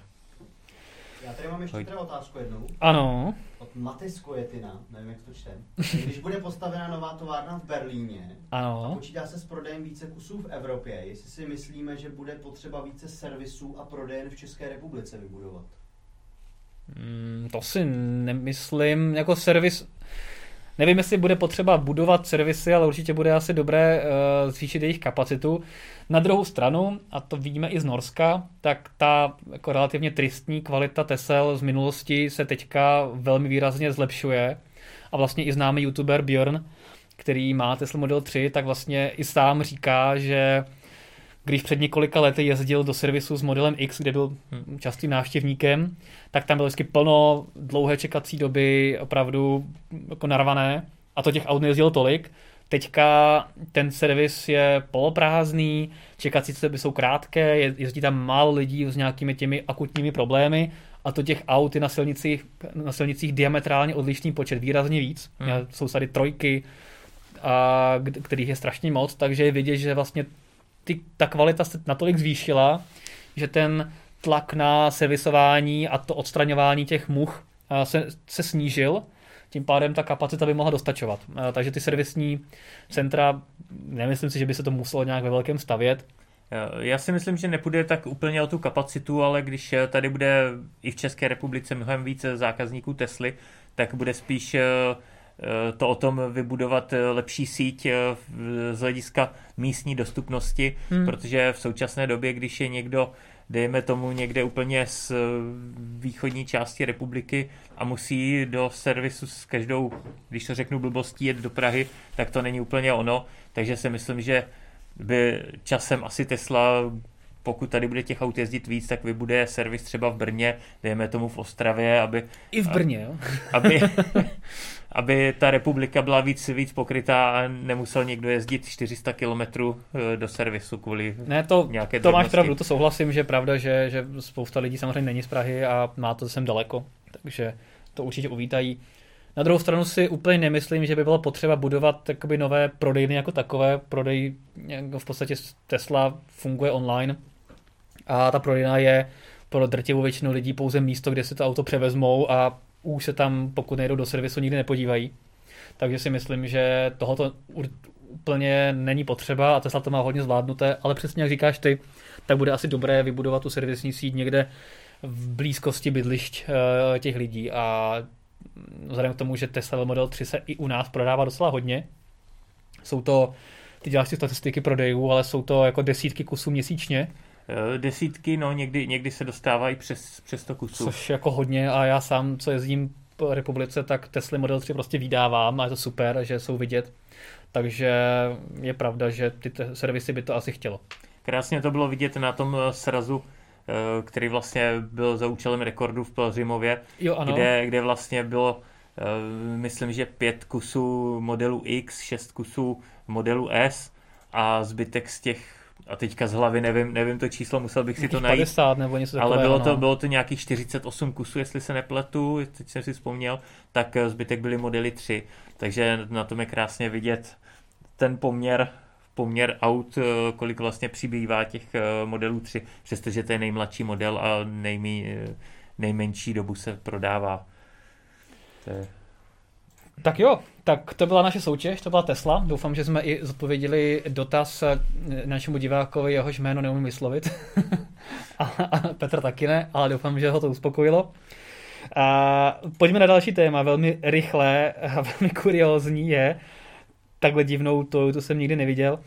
já tady mám ještě teda otázku jednou. Ano. Od Matis Kojetina, nevím, jak to čtem. Když bude postavena nová továrna v Berlíně ano. a počítá se s prodejem více kusů v Evropě, jestli si myslíme, že bude potřeba více servisů a prodejen v České republice vybudovat? Hmm, to si nemyslím. Jako servis, Nevím, jestli bude potřeba budovat servisy, ale určitě bude asi dobré uh, zvýšit jejich kapacitu. Na druhou stranu, a to vidíme i z Norska, tak ta jako relativně tristní kvalita Tesel z minulosti se teďka velmi výrazně zlepšuje. A vlastně i známý youtuber Björn, který má Tesla Model 3, tak vlastně i sám říká, že když před několika lety jezdil do servisu s modelem X, kde byl častým návštěvníkem, tak tam bylo vždycky plno dlouhé čekací doby, opravdu jako narvané a to těch aut nejezdilo tolik. Teďka ten servis je poloprázdný, čekací doby jsou krátké, jezdí tam málo lidí s nějakými těmi akutními problémy a to těch aut je na silnicích, na silnicích diametrálně odlišný počet, výrazně víc. Hmm. Jsou tady trojky, a, kterých je strašně moc, takže je vidět, že vlastně ty, ta kvalita se natolik zvýšila, že ten tlak na servisování a to odstraňování těch much se, se snížil, tím pádem ta kapacita by mohla dostačovat. Takže ty servisní centra, nemyslím si, že by se to muselo nějak ve velkém stavět. Já si myslím, že nepůjde tak úplně o tu kapacitu, ale když tady bude i v České republice mnohem více zákazníků Tesly, tak bude spíš Eh, to o tom vybudovat eh, lepší síť eh, z hlediska místní dostupnosti, hmm. protože v současné době, když je někdo dejme tomu někde úplně z východní části republiky a musí do servisu s každou, když to řeknu blbostí, jet do Prahy, tak to není úplně ono. Takže si myslím, že by časem asi Tesla, pokud tady bude těch aut jezdit víc, tak vybude servis třeba v Brně, dejme tomu v Ostravě, aby... I v Brně, jo? Aby, aby ta republika byla víc, víc pokrytá a nemusel někdo jezdit 400 km eh, do servisu kvůli ne, to, nějaké to máš pravdu, to souhlasím, že je pravda, že, že spousta lidí samozřejmě není z Prahy a má to sem daleko, takže to určitě uvítají. Na druhou stranu si úplně nemyslím, že by bylo potřeba budovat nové prodejny jako takové. Prodej jako v podstatě Tesla funguje online a ta prodejna je pro drtivou většinu lidí pouze místo, kde si to auto převezmou a už se tam, pokud nejdou do servisu, nikdy nepodívají. Takže si myslím, že tohoto úplně není potřeba a Tesla to má hodně zvládnuté, ale přesně jak říkáš ty, tak bude asi dobré vybudovat tu servisní síť někde v blízkosti bydlišť eh, těch lidí a vzhledem k tomu, že Tesla Model 3 se i u nás prodává docela hodně, jsou to, ty děláš si statistiky prodejů, ale jsou to jako desítky kusů měsíčně, desítky, no někdy, někdy se dostávají přes, přes to kusů. Což jako hodně a já sám, co jezdím po republice, tak Tesla Model 3 prostě vydávám a je to super, že jsou vidět. Takže je pravda, že ty servisy by to asi chtělo. Krásně to bylo vidět na tom eh, srazu, eh, který vlastně byl za účelem rekordu v Pelřimově, jo, ano. Kde, kde vlastně bylo, myslím, že pět kusů modelu X, šest kusů modelu S a zbytek z těch a teďka z hlavy nevím, nevím to číslo, musel bych si to najít. 50 nebo něco Ale takového, bylo to, no. bylo to nějakých 48 kusů, jestli se nepletu, teď jsem si vzpomněl, tak eh, zbytek byly modely 3. Takže na tom je krásně vidět ten poměr, poměr aut, eh, kolik vlastně přibývá těch eh, modelů 3, přestože to je nejmladší model a nejmí, nejmenší dobu se prodává. To je, Tak jo, tak to byla naše soutěž, to byla Tesla. Doufám, že jsme i zodpověděli dotaz eh, našemu divákovi, jehož jméno neumím vyslovit. a, a Petr taky ne, ale doufám, že ho to uspokojilo. A pojďme na další téma, velmi rychlé a velmi kuriózní je, takhle divnou to, to jsem nikdy neviděl,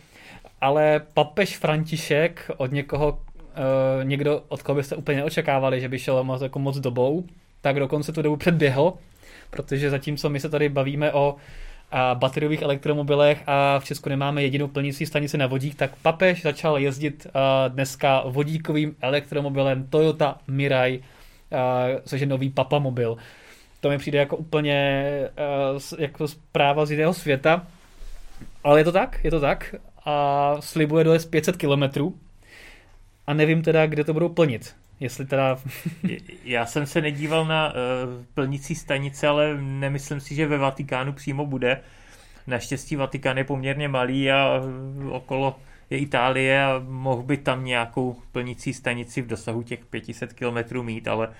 ale papež František od někoho, uh, někdo, od koho byste úplně neočekávali, že by šel moc, jako moc dobou, tak dokonce tu dobu předběhl, protože zatímco my se tady bavíme o a bateriových elektromobilech a v Česku nemáme jedinou plnící stanici na vodík, tak papež začal jezdit dneska vodíkovým elektromobilem Toyota Mirai, což je nový papamobil. To mi přijde jako úplně jako zpráva z jiného světa, ale je to tak, je to tak a slibuje dojezd 500 kilometrů a nevím teda, kde to budou plnit. Jestli teda Já jsem se nedíval na uh, plnící stanice, ale nemyslím si, že ve Vatikánu přímo bude. Naštěstí Vatikán je poměrně malý a eh, okolo je Itálie a mohl by tam nějakou plnící stanici v dosahu těch 500 km mít, ale uh,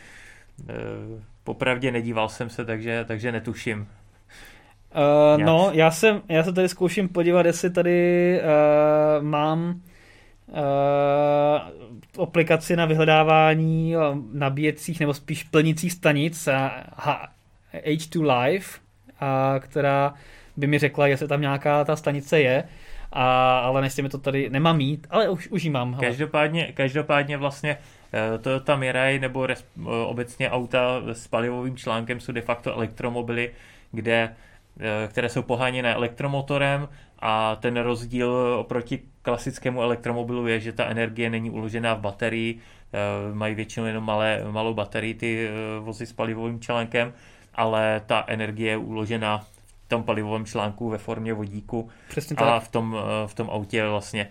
popravdě nedíval jsem se, takže, takže netuším. Uh, no, já jsem, já se tady zkouším podívat, jestli tady uh, mám uh, aplikaci na vyhledávání uh, nabíjecích nebo spíš plnicích stanic uh, H- H2 Live, uh, která by mi řekla, jestli tam nějaká ta stanice je, a, ale nechci mi to tady, nemám mít, ale už, už ji mám. Každopádně, každopádně vlastně eh, Toyota Mirai nebo res, eh, obecně auta s palivovým článkem jsou de facto elektromobily, kde, eh, které jsou poháněné elektromotorem a ten rozdíl oproti klasickému elektromobilu je, že ta energie není uložená v baterii, eh, mají většinou jenom malé, malou baterii ty eh, vozy s palivovým článkem, ale ta energie je uložená v tom palivovém článku ve formě vodíku Přesně tak. a v tom, eh, v tom autě vlastně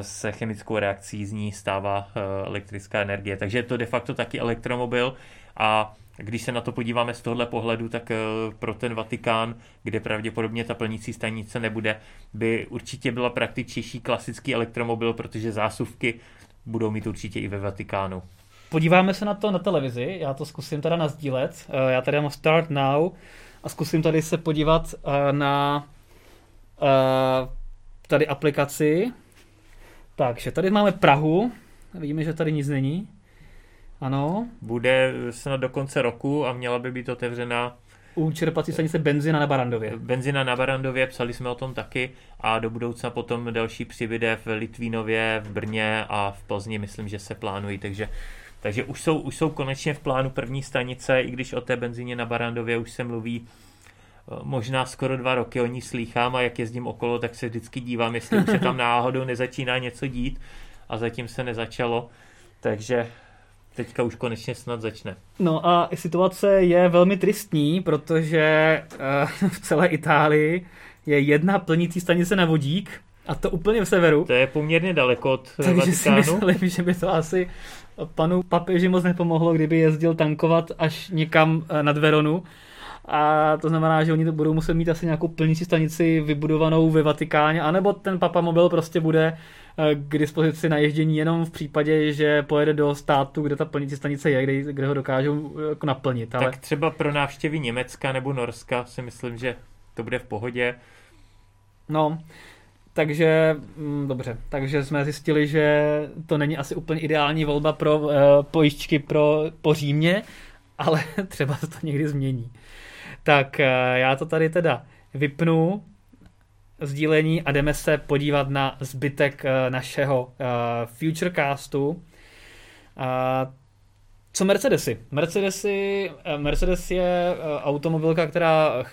se chemickou reakcí z ní stává elektrická energie. Takže je to de facto taky elektromobil a když se na to podíváme z tohle pohledu, tak eh, pro ten Vatikán, kde pravděpodobně ta plnící stanice nebude, by určitě byla praktičtější klasický elektromobil, protože zásuvky budou mít určitě i ve Vatikánu. Podíváme se na to na televizi, já to zkusím teda nazdílet. Eh, Já tady mám Start Now a zkusím tady se podívat eh, na tady aplikaci. Takže tady máme Prahu, vidíme, že tady nic není. Ano, Bude snad do konce roku a měla by být otevřena u čerpací stanice benzina na Barandově. Benzina na Barandově, psali jsme o tom taky. A do budoucna potom další přibyde v Litvínově, v Brně a v Plzni, myslím, že se plánují, takže takže už jsou, už jsou konečně v plánu první stanice, i když o té benzině na Barandově už se mluví eh, možná skoro dva roky o ní slýchám a jak jezdím okolo, tak se vždycky dívám, jestli už se tam náhodou nezačíná něco dít. A zatím se nezačalo, takže teďka už konečně snad začne. No a situace je velmi tristní, protože eh, v celé Itálii je jedna plnící stanice na vodík a to úplně v severu. To je poměrně daleko od eh, Takže si Vatikánu. myslím, že by to asi panu papeži moc nepomohlo, kdyby jezdil tankovat až někam eh, nad Veronu. A to znamená, že oni to budou muset mít asi nějakou plnící stanici vybudovanou ve Vatikáně, anebo ten papamobil prostě bude k dispozici na ježdění jenom v případě, že pojede do státu, kde ta plnící stanice je, kde, kde ho dokážou eh, jako naplnit. Ale... Tak třeba pro návštěvy Německa nebo Norska si myslím, že to bude v pohodě. No, takže, mm, dobře, takže jsme zjistili, že to není asi úplně ideální volba pro uh, pojišťky pro, po Římě, ale třeba se to někdy změní. Tak uh, já to tady teda vypnu, sdílení a jdeme se podívat na zbytek uh, našeho uh, Futurecastu. Uh, co Mercedesy? Mercedesy, eh, Mercedes je eh, automobilka, která eh,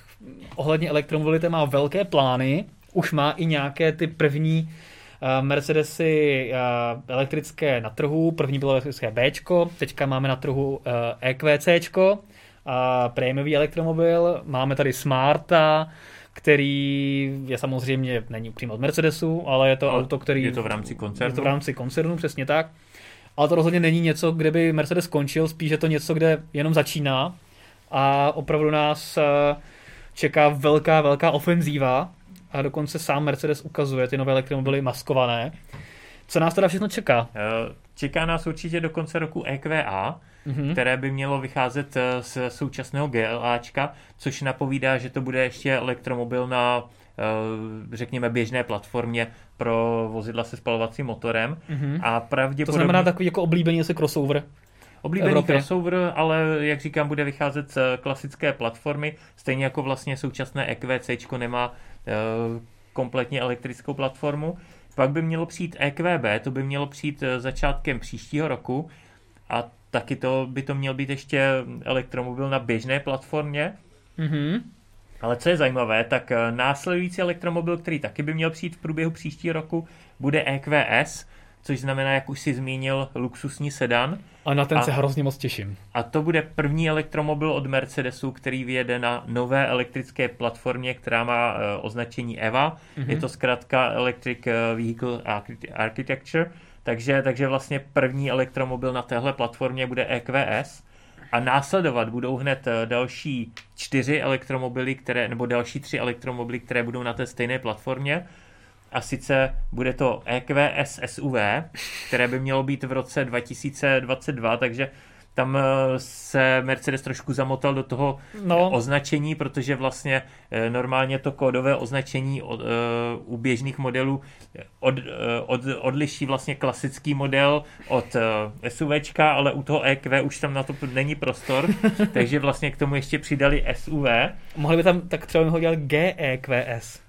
ohledně elektromobility má velké plány. Už má i nějaké ty první eh, Mercedesy eh, elektrické na trhu. První bylo elektrické B, teďka máme na trhu EQC, prémiový elektromobil. Máme tady Smarta, který je samozřejmě, není přímo od Mercedesu, ale je to Ale auto, který... je to v rámci koncernu. Je to v rámci koncernu, přesně tak. Ale to rozhodně není něco, kde by Mercedes skončil, spíš je to něco, kde jenom začíná a opravdu nás eh, čeká velká, velká ofenzíva a dokonce sám Mercedes ukazuje ty nové elektromobily maskované. Co nás teda všechno čeká? Eh, Čeká nás určitě do konce roku EQA, Mhm. které by mělo vycházet eh, z současného GLAčka, což napovídá, že to bude ještě elektromobil na eh, řekněme běžné platformě pro vozidla se spalovacím motorem Mhm. a To pravděpodobně znamená takový jako oblíbený se crossover. oblíbený Evropě. crossover, ale jak říkám, bude vycházet z klasické platformy, stejně jako vlastně současné EQC nemá kompletně elektrickou platformu. Pak by mělo přijít EQB, to by mělo přijít eh, začátkem příštího roku a taky to by to měl být ještě elektromobil na běžné platformě. Mhm. Ale co je zajímavé, tak eh, následující elektromobil, který taky by měl přijít v průběhu příštího roku, bude EQS, což znamená, jak už si zmínil, luxusní sedan. A na ten A- se hrozně moc těším. A to bude první elektromobil od Mercedesu, který vyjede na nové elektrické platformě, která má eh, označení EVA. Mhm. Je to zkrátka Electric eh, Vehicle Archi- Architecture, takže, takže vlastně první elektromobil na téhle platformě bude EQS. A následovat budou hned eh, další čtyři elektromobily, které, nebo další tři elektromobily, které budou na té stejné platformě. A sice bude to EQS SUV, které by mělo být v roce 2022, takže tam eh, se Mercedes trošku zamotal do toho No, označení, protože vlastně eh, normálně to kódové označení od, eh, u běžných modelů od, eh, od, odliší vlastně klasický model od eh, SUVčka, ale u toho EQ už tam na to není prostor, takže vlastně k tomu ještě přidali SUV. mohli by tam tak třeba ho dělat GEQS.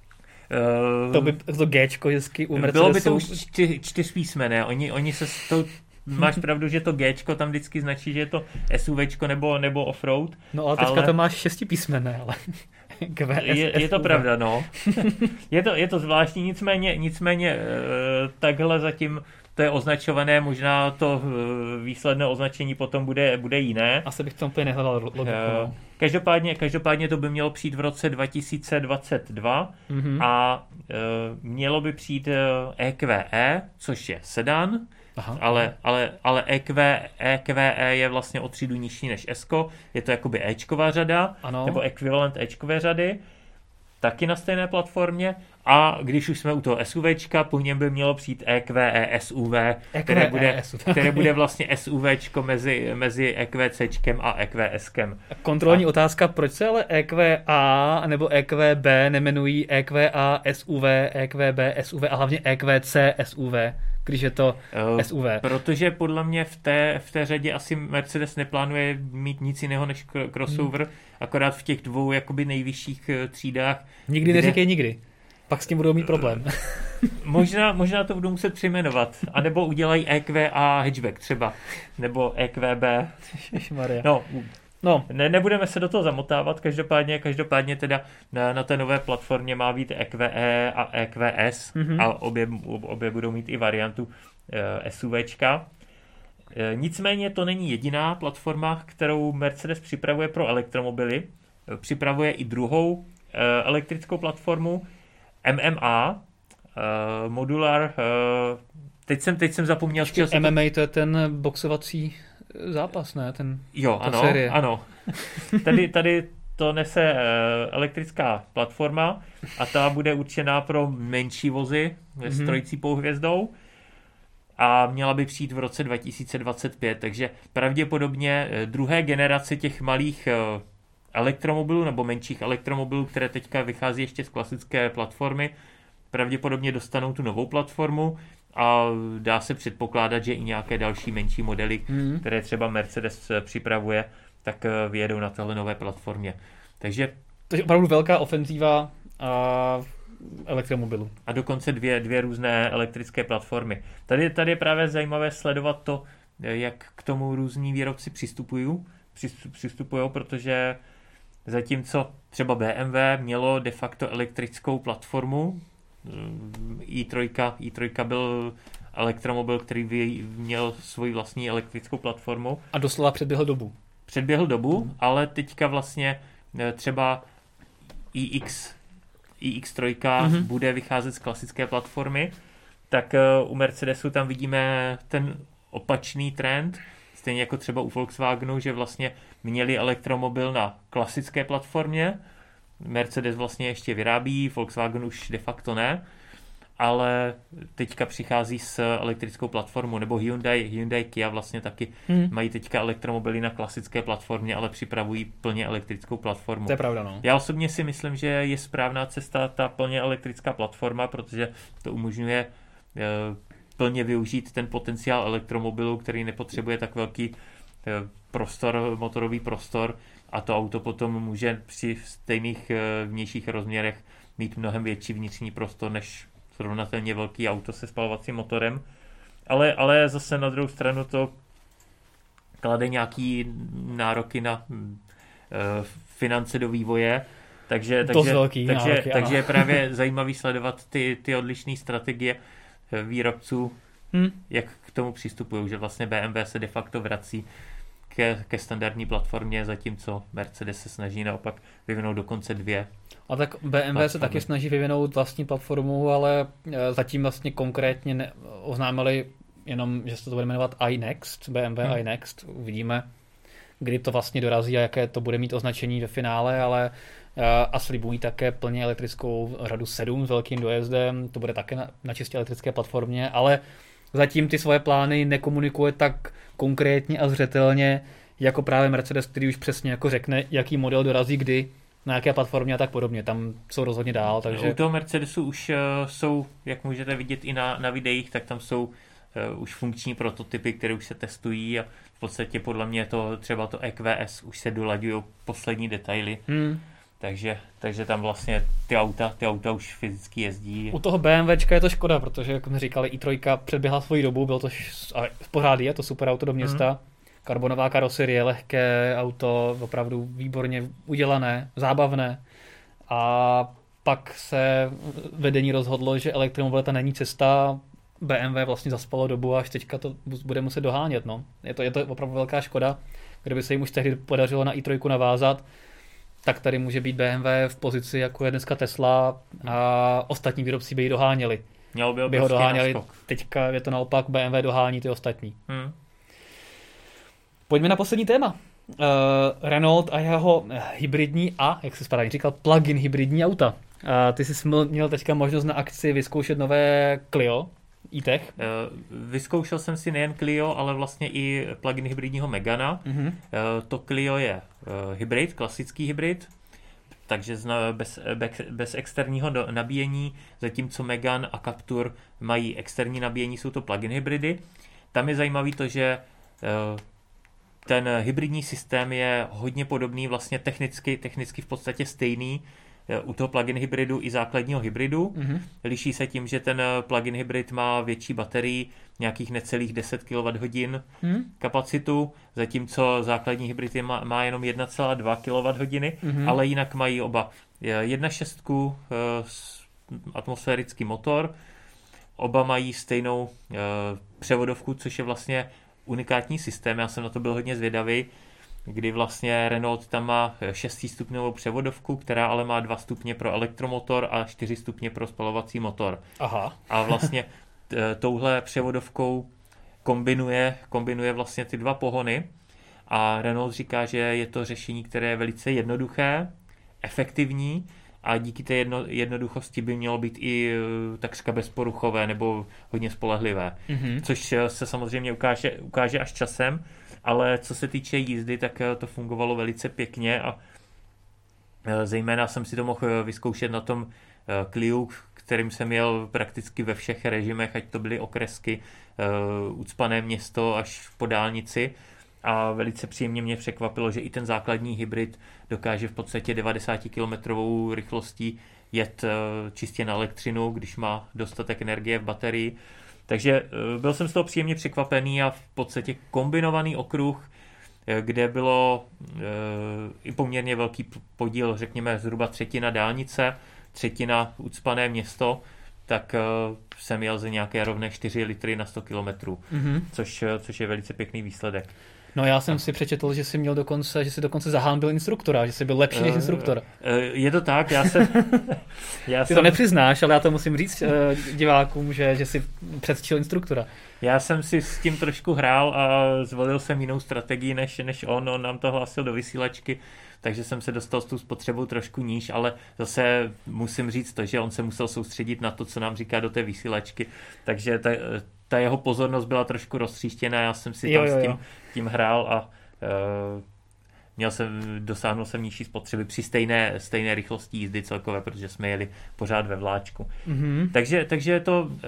Eh, To by to Gčko hezky u Mercedesu. Bylo by to už čty, čtyřpísmené. Oni, oni se s tou, máš pravdu, že to Gčko tam vždycky značí, že je to SUVčko nebo, nebo offroad. No ale teďka ale- to máš šesti písmene, ale Je, je to pravda, no. je, to, je to zvláštní, nicméně, nicméně eh, takhle zatím to je označované, možná to eh, výsledné označení potom bude, bude jiné. Asi bych tam úplně nehledal logiku. No. Každopádně, každopádně to by mělo přijít v roce 2022 Mhm. a eh, mělo by přijít EQE, což je sedan, Aha. ale, ale, ale E EQ, EQE je vlastně o třídu nižší než S, je to jakoby Ečková řada, Ano. nebo ekvivalent Ečkové řady, taky na stejné platformě. A když už jsme u toho SUVčka, po něm by mělo přijít E EQE SUV, které bude, SUV. které bude vlastně SUVčko mezi, mezi EQCčkem a EQSkem. Kontrolní otázka, proč se ale EQA nebo EQB nemenují E EQA SUV, EQB SUV a hlavně E EQC SUV, když je to Eh, SUV. Protože podle mě v té, v té řadě asi Mercedes neplánuje mít nic jiného než crossover, Hmm. akorát v těch dvou jakoby nejvyšších eh, třídách. Nikdy kde- neříkej nikdy. Pak s tím budou mít problém. Možná, možná to budou muset přejmenovat, anebo udělají EQA hatchback třeba, nebo E EQB. Ježišmarja. No, No, ne, nebudeme se do toho zamotávat, každopádně, každopádně teda na, na té nové platformě má být EQE a EQS Mhm. a obě, obě budou mít i variantu e, SUVčka. E, nicméně to není jediná platforma, kterou Mercedes připravuje pro elektromobily. E, připravuje i druhou e, elektrickou platformu MMA, e, Modular, e, teď jsem, teď jsem zapomněl, se to MMA to je ten boxovací zápas, ne? Ten... Jo, Ta ano, série. ano. Tady, tady to nese eh, elektrická platforma a ta bude určená pro menší vozy s Mhm. trojící hvězdou a měla by přijít v roce 2025, takže pravděpodobně eh, druhé generace těch malých eh, elektromobilů nebo menších elektromobilů, které teďka vychází ještě z klasické platformy, pravděpodobně dostanou tu novou platformu a dá se předpokládat, že i nějaké další menší modely Hmm. které třeba Mercedes eh, připravuje, tak eh, vyjedou na téhle nové platformě. Takže Takže opravdu velká ofenzíva a elektromobilu. a dokonce dvě, dvě různé elektrické platformy. Tady, tady je právě zajímavé sledovat to, eh, jak k tomu různí výrobci přistupují, přistup- přistupují, protože zatímco třeba BMW mělo de facto elektrickou platformu, mm, i3, i3 byl elektromobil, který měl svoji vlastní elektrickou platformu, A doslova předběhl dobu. předběhl dobu, ale teďka vlastně eh, třeba iX iX3 mm-hmm. bude vycházet z klasické platformy, tak uh, u Mercedesu tam vidíme ten opačný trend, stejně jako třeba u Volkswagenu, že vlastně měli elektromobil na klasické platformě, Mercedes vlastně ještě vyrábí, Volkswagen už de facto ne, ale teďka přichází s elektrickou platformou, nebo Hyundai, Hyundai Kia vlastně taky hmm. mají teďka elektromobily na klasické platformě, ale připravují plně elektrickou platformu. To je pravda, no. Já osobně si myslím, že je správná cesta ta plně elektrická platforma, protože to umožňuje uh, plně využít ten potenciál elektromobilu, který nepotřebuje tak velký uh, prostor, motorový prostor a to auto potom může při stejných uh, vnějších rozměrech mít mnohem větší vnitřní prostor než srovnatelně velký auto se spalovacím motorem. Ale, ale zase na druhou stranu to klade nějaký nároky na uh, finance do vývoje, takže, takže, velký takže, nároky, takže je právě zajímavý sledovat ty, ty odlišné strategie. eh, výrobců, hmm. jak k tomu přistupují, že vlastně BMW se de facto vrací ke, ke standardní platformě, zatímco Mercedes se snaží naopak vyvinout dokonce dvě a tak BMW platformy. se taky snaží vyvinout vlastní platformu, ale eh, zatím vlastně konkrétně ne, oznámili jenom, že se to bude jmenovat iNext, BMW hmm. iNext. Uvidíme, kdy to vlastně dorazí a jaké to bude mít označení ve finále, ale a slibují také plně elektrickou řadu 7 s velkým dojezdem, to bude také na, na čistě elektrické platformě, ale zatím ty svoje plány nekomunikuje tak konkrétně a zřetelně jako právě Mercedes, který už přesně jako řekne, jaký model dorazí kdy na jaké platformě a tak podobně. Tam jsou rozhodně dál. Takže... U toho Mercedesu už uh, jsou, jak můžete vidět i na, na videích, tak tam jsou uh, už funkční prototypy, které už se testují a v podstatě podle mě to třeba to EQS už se dolaďují poslední detaily. Hmm. Takže, takže tam vlastně ty auta, ty auta už fyzicky jezdí. U toho BMW je to škoda, protože, jak jsme říkali, i3 předběhla svoji dobu, bylo to a v pořád je to super auto do města. Hmm karbonová karoserie, lehké auto, opravdu výborně udělané, zábavné. A pak se vedení rozhodlo, že elektromobilita není cesta, BMW vlastně zaspalo dobu až teďka to bude muset dohánět. No. Je, to, je to opravdu velká škoda. Kdyby se jim už tehdy podařilo na i3 navázat, tak tady může být BMW v pozici, jako je dneska Tesla a ostatní výrobci by ji doháněli. Mělo by, by ho doháněli. Teďka je to naopak, BMW dohání ty ostatní. Hmm. Pojďme na poslední téma. Uh, Renault a jeho hybridní a, jak se správně říkal, plug-in hybridní auta. Uh, ty jsi měl teďka možnost na akci vyzkoušet nové Clio, e-tech? Uh, vyzkoušel jsem si nejen Clio, ale vlastně i plug-in hybridního Megana. Uh, to Clio je uh, hybrid, klasický hybrid, takže bez, bez, bez externího nabíjení, zatímco Megan a Captur mají externí nabíjení, jsou to plug-in hybridy. Tam je zajímavé to, že ten hybridní systém je hodně podobný, vlastně technicky, technicky v podstatě stejný eh, u toho plug-in hybridu i základního hybridu. Mm-hmm. Liší se tím, že ten eh, plug-in hybrid má větší baterii, nějakých necelých 10 kWh mm. kapacitu, zatímco základní hybrid je, má, má jenom 1,2 kWh, mm-hmm. ale jinak mají oba 1.6 eh, atmosférický motor, oba mají stejnou převodovku, což je vlastně unikátní systém, já jsem na to byl hodně zvědavý, kdy vlastně Renault tam má 6 stupňovou převodovku, která ale má 2 stupně pro elektromotor a 4 stupně pro spalovací motor. Aha. A vlastně touhle převodovkou kombinuje, kombinuje vlastně ty dva pohony a Renault říká, že je to řešení, které je velice jednoduché, efektivní a díky té jedno, jednoduchosti by mělo být i eh, takřka bezporuchové nebo hodně spolehlivé, mm-hmm. což eh, se samozřejmě ukáže, ukáže až časem, ale co se týče jízdy, tak eh, to fungovalo velice pěkně a zejména jsem si to mohl vyzkoušet na tom Clio, kterým jsem jel prakticky ve všech režimech, ať to byly okresky, ucpané město až po dálnici, a velice příjemně mě překvapilo, že i ten základní hybrid dokáže v podstatě 90 km rychlostí jet eh, čistě na elektřinu, když má dostatek energie v baterii. Takže eh, byl jsem z toho příjemně překvapený a v podstatě kombinovaný okruh, eh, kde bylo i poměrně velký podíl, řekněme zhruba třetina dálnice, třetina ucpané město, tak jsem jel ze nějaké rovné 4 litry na 100 km, mm-hmm. což, což je velice pěkný výsledek. No já jsem si přečetl, že jsi měl dokonce, že jsi dokonce zahámbil instruktora, že jsi byl lepší než Eh, instruktor. eh, Je to tak, já jsem... já, Ty to jsem nepřiznáš, ale já to musím říct eh, divákům, že, že jsi předčil instruktora. já jsem si s tím trošku hrál a zvolil jsem jinou strategii než, než on. On nám to hlásil do vysílačky, takže jsem se dostal s tou spotřebou trošku níž, ale zase musím říct to, že on se musel soustředit na to, co nám říká do té vysílačky, takže ta, ta jeho pozornost byla trošku roztříštěná, já jsem si Jo, tam jo, s tím, jo. tím hrál a uh, měl jsem, dosáhnul jsem nižší spotřeby při stejné, stejné rychlosti jízdy celkové, protože jsme jeli pořád ve vláčku. Mhm. Takže, takže to uh,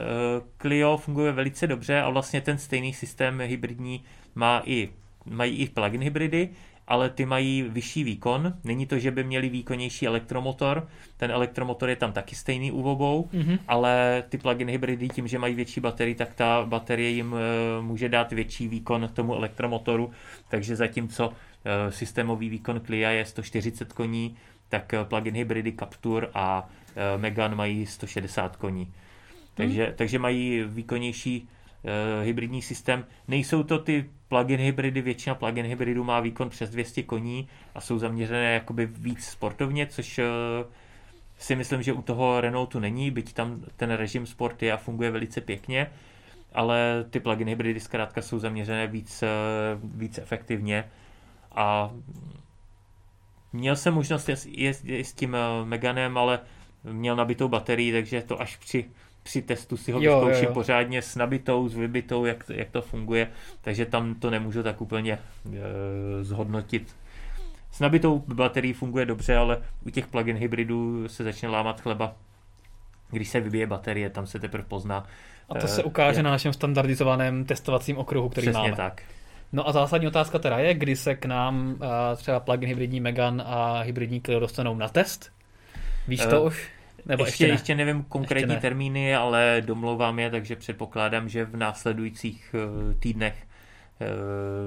Clio funguje velice dobře a vlastně ten stejný systém hybridní má i, mají i plug-in hybridy, ale ty mají vyšší výkon. Není to, že by měli výkonnější elektromotor, ten elektromotor je tam taky stejný u obou, Mhm. ale ty plug-in hybridy tím, že mají větší baterii, tak ta baterie jim eh, může dát větší výkon tomu elektromotoru, takže zatímco eh, systémový výkon Clia je 140 koní, tak eh, plug-in hybridy Captur a Megan mají 160 koní. Takže, takže mají výkonnější hybridní systém. Nejsou to ty plug-in hybridy, většina plug-in hybridů má výkon přes 200 koní a jsou zaměřené jakoby víc sportovně, což eh, si myslím, že u toho Renaultu není, byť tam ten režim sport je a funguje velice pěkně, ale ty plug-in hybridy zkrátka jsou zaměřené víc, eh, víc efektivně a měl jsem možnost jezdit s tím eh, Meganem, ale měl nabitou baterii, takže to až při, při testu si ho Jo, jo, vyzkouším jo. pořádně s nabitou, s vybitou, jak, to- jak to funguje, takže tam to nemůžu tak úplně e, zhodnotit. S nabitou baterií funguje dobře, ale u těch plug-in hybridů se začne lámat chleba, když se vybije baterie, tam se teprve pozná. A to eh, se ukáže jak- na našem standardizovaném testovacím okruhu, který Přesně máme. tak. No a zásadní otázka teda je, kdy se k nám uh, třeba plug-in hybridní Megan a hybridní Clio dostanou na test? Víš to Eh, už? Nebo ještě, ještě, ne? ještě nevím konkrétní Ještě ne. termíny, ale domlouvám je, takže předpokládám, že v následujících eh, týdnech eh,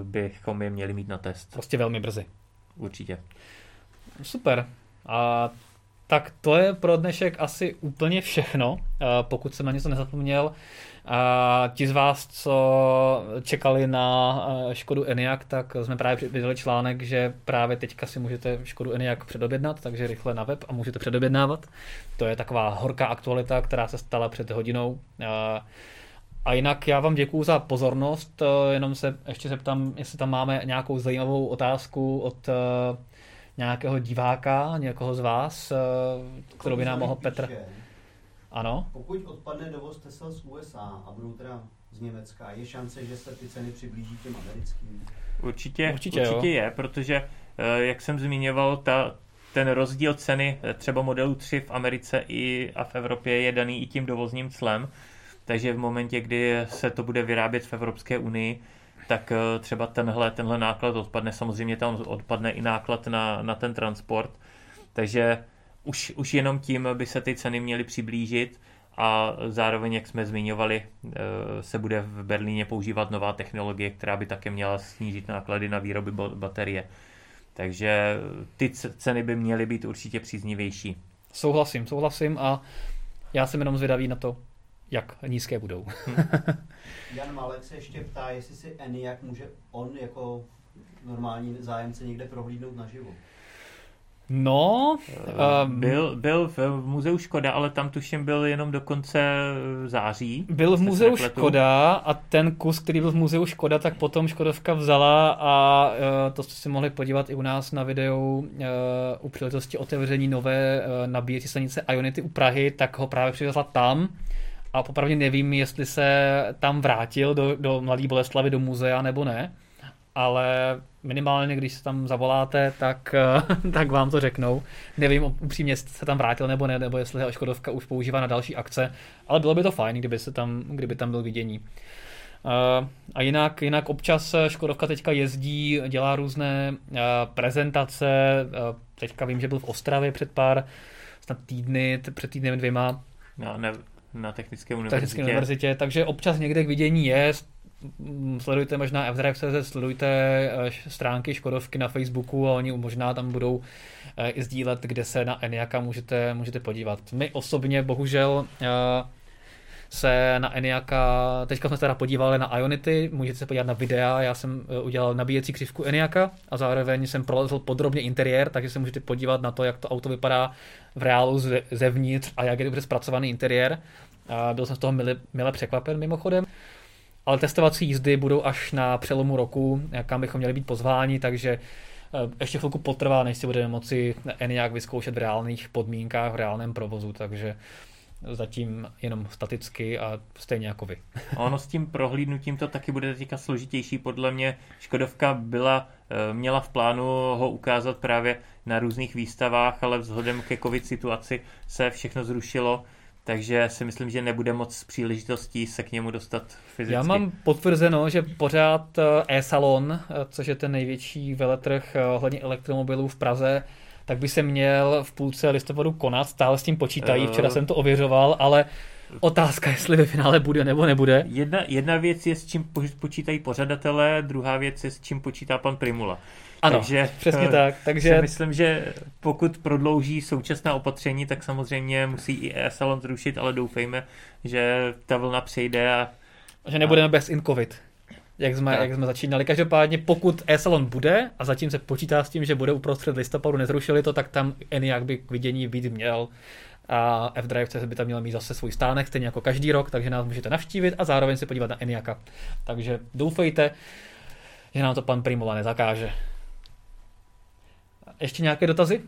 bychom je měli mít na test. Prostě velmi brzy. Určitě. Super. A tak to je pro dnešek asi úplně všechno, a pokud jsem na něco nezapomněl. A ti z vás, co čekali na eh, Škodu Enyaq, tak jsme právě vydali článek, že právě teďka si můžete Škodu Enyaq předobjednat, takže rychle na web a můžete předobjednávat. To je taková horká aktualita, která se stala před hodinou. A a jinak já vám děkuju za pozornost, eh, jenom se ještě zeptám, jestli tam máme nějakou zajímavou otázku od eh, nějakého diváka, někoho z vás, eh, kterou by nám mohl Petr... Píše, Ano? Pokud odpadne dovoz Tesla z USA a budou teda z Německa, je šance, že se ty ceny přiblíží těm americkým? Určitě, Určitě, určitě, jo. je, protože, eh, jak jsem zmiňoval, ta, ten rozdíl ceny eh, třeba modelu 3 v Americe i a v Evropě je daný i tím dovozním clem, takže v momentě, kdy se to bude vyrábět v Evropské unii, tak eh, třeba tenhle, tenhle náklad odpadne, samozřejmě tam odpadne i náklad na, na ten transport, takže už, už jenom tím by se ty ceny měly přiblížit a zároveň, jak jsme zmiňovali, eh, se bude v Berlíně používat nová technologie, která by také měla snížit náklady na výroby baterie. Takže ty ceny by měly být určitě příznivější. Souhlasím, souhlasím a já jsem jenom zvědavý na to, jak nízké budou. Jan Malek se ještě ptá, jestli si Enyaq může on jako normální zájemce někde prohlídnout naživo. No, um, byl, byl v muzeu Škoda, ale tam tuším byl jenom do konce září. Byl v muzeu. Škoda a ten kus, který byl v muzeu Škoda, tak potom Škodovka vzala a uh, to jste si mohli podívat i u nás na videu uh, u příležitosti otevření nové uh, nabíjecí stanice Ionity u Prahy, tak ho právě přivezla tam a popravdě nevím, jestli se tam vrátil do, do Mladé Boleslavy, do muzea nebo ne, ale minimálně, když se tam zavoláte, tak, uh, tak vám to řeknou. Nevím upřímně, jestli se tam vrátil nebo ne, nebo jestli ho Škodovka už používá na další akce, ale bylo by to fajn, kdyby, se tam, kdyby tam byl vidění. Uh, a jinak, jinak občas eh, Škodovka teďka jezdí, dělá různé prezentace, teďka vím, že byl v Ostravě před pár snad týdny, před týdnem dvěma, Na, ne, na Technické univerzitě. Technické univerzitě, takže občas někde k vidění je, sledujte možná FDrive.cz, sledujte eh, stránky Škodovky na Facebooku a oni možná tam budou eh, i sdílet, kde se na Eniaka můžete, můžete podívat. My osobně bohužel eh, se na Eniaka, teďka jsme se teda podívali na Ionity, můžete se podívat na videa, já jsem udělal nabíjecí křivku Eniaka a zároveň jsem prolezl podrobně interiér, takže se můžete podívat na to, jak to auto vypadá v reálu zevnitř a jak je dobře zpracovaný interiér. Byl jsem z toho mile, mile překvapen mimochodem. Ale testovací jízdy budou až na přelomu roku, kam bychom měli být pozváni, takže eh, ještě chvilku potrvá, než si budeme moci Eniak vyzkoušet v reálných podmínkách, v reálném provozu, takže zatím jenom staticky a stejně jako vy. ono s tím prohlídnutím to taky bude teďka složitější. Podle mě Škodovka byla, eh, měla v plánu ho ukázat právě na různých výstavách, ale vzhledem ke covid situaci se všechno zrušilo takže si myslím, že nebude moc příležitostí se k němu dostat fyzicky. Já mám potvrzeno, že pořád eh, e-salon, eh, což je ten největší veletrh ohledně elektromobilů v Praze, tak by se měl v půlce listopadu konat, stále s tím počítají, včera jsem to ověřoval, ale otázka, jestli ve finále bude nebo nebude. Jedna, jedna věc je, s čím počítají pořadatelé, druhá věc je, s čím počítá pan Primula. Ano, takže, přesně eh, tak. Takže... Si myslím, že pokud prodlouží současná opatření, tak samozřejmě musí i e-salon zrušit, ale doufejme, že ta vlna přejde a... Že nebudeme a... bez in COVID jak jsme, jak jsme začínali. Každopádně pokud e-salon bude, a zatím se počítá s tím, že bude uprostřed listopadu, nezrušili to, tak tam ENIAC by k vidění být měl a F-Drive by tam měl mít zase svůj stánek, stejně jako každý rok, takže nás můžete navštívit a zároveň se podívat na ENIACa. Takže doufejte, že nám to pan Primova nezakáže. Ještě nějaké dotazy?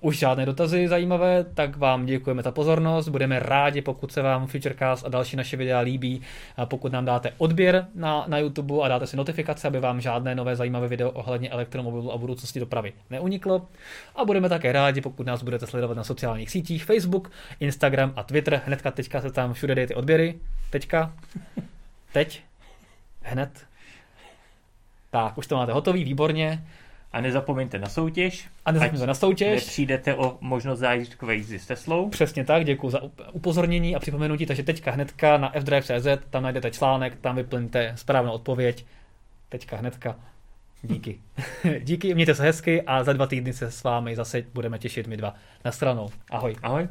už žádné dotazy zajímavé, tak vám děkujeme za pozornost. Budeme rádi, pokud se vám Futurecast a další naše videa líbí, a pokud nám dáte odběr na, na YouTube a dáte si notifikace, aby vám žádné nové zajímavé video ohledně elektromobilu a budoucnosti dopravy neuniklo. A budeme také rádi, pokud nás budete sledovat na sociálních sítích Facebook, Instagram a Twitter. Hnedka teďka se tam všude dejte odběry. Teďka. Teď. Hned. Tak, už to máte hotový, výborně. A nezapomeňte na soutěž. A nezapomeňte na soutěž. Nepřijdete o možnost zážitkové jízdy s Teslou. Přesně tak, děkuji za upozornění a připomenutí, takže teďka hnedka na fdrive.cz, tam najdete článek, tam vyplňte správnou odpověď. Teďka hnedka. Díky. Díky, mějte se hezky a za dva týdny se s vámi zase budeme těšit my dva na stranou. Ahoj. Ahoj.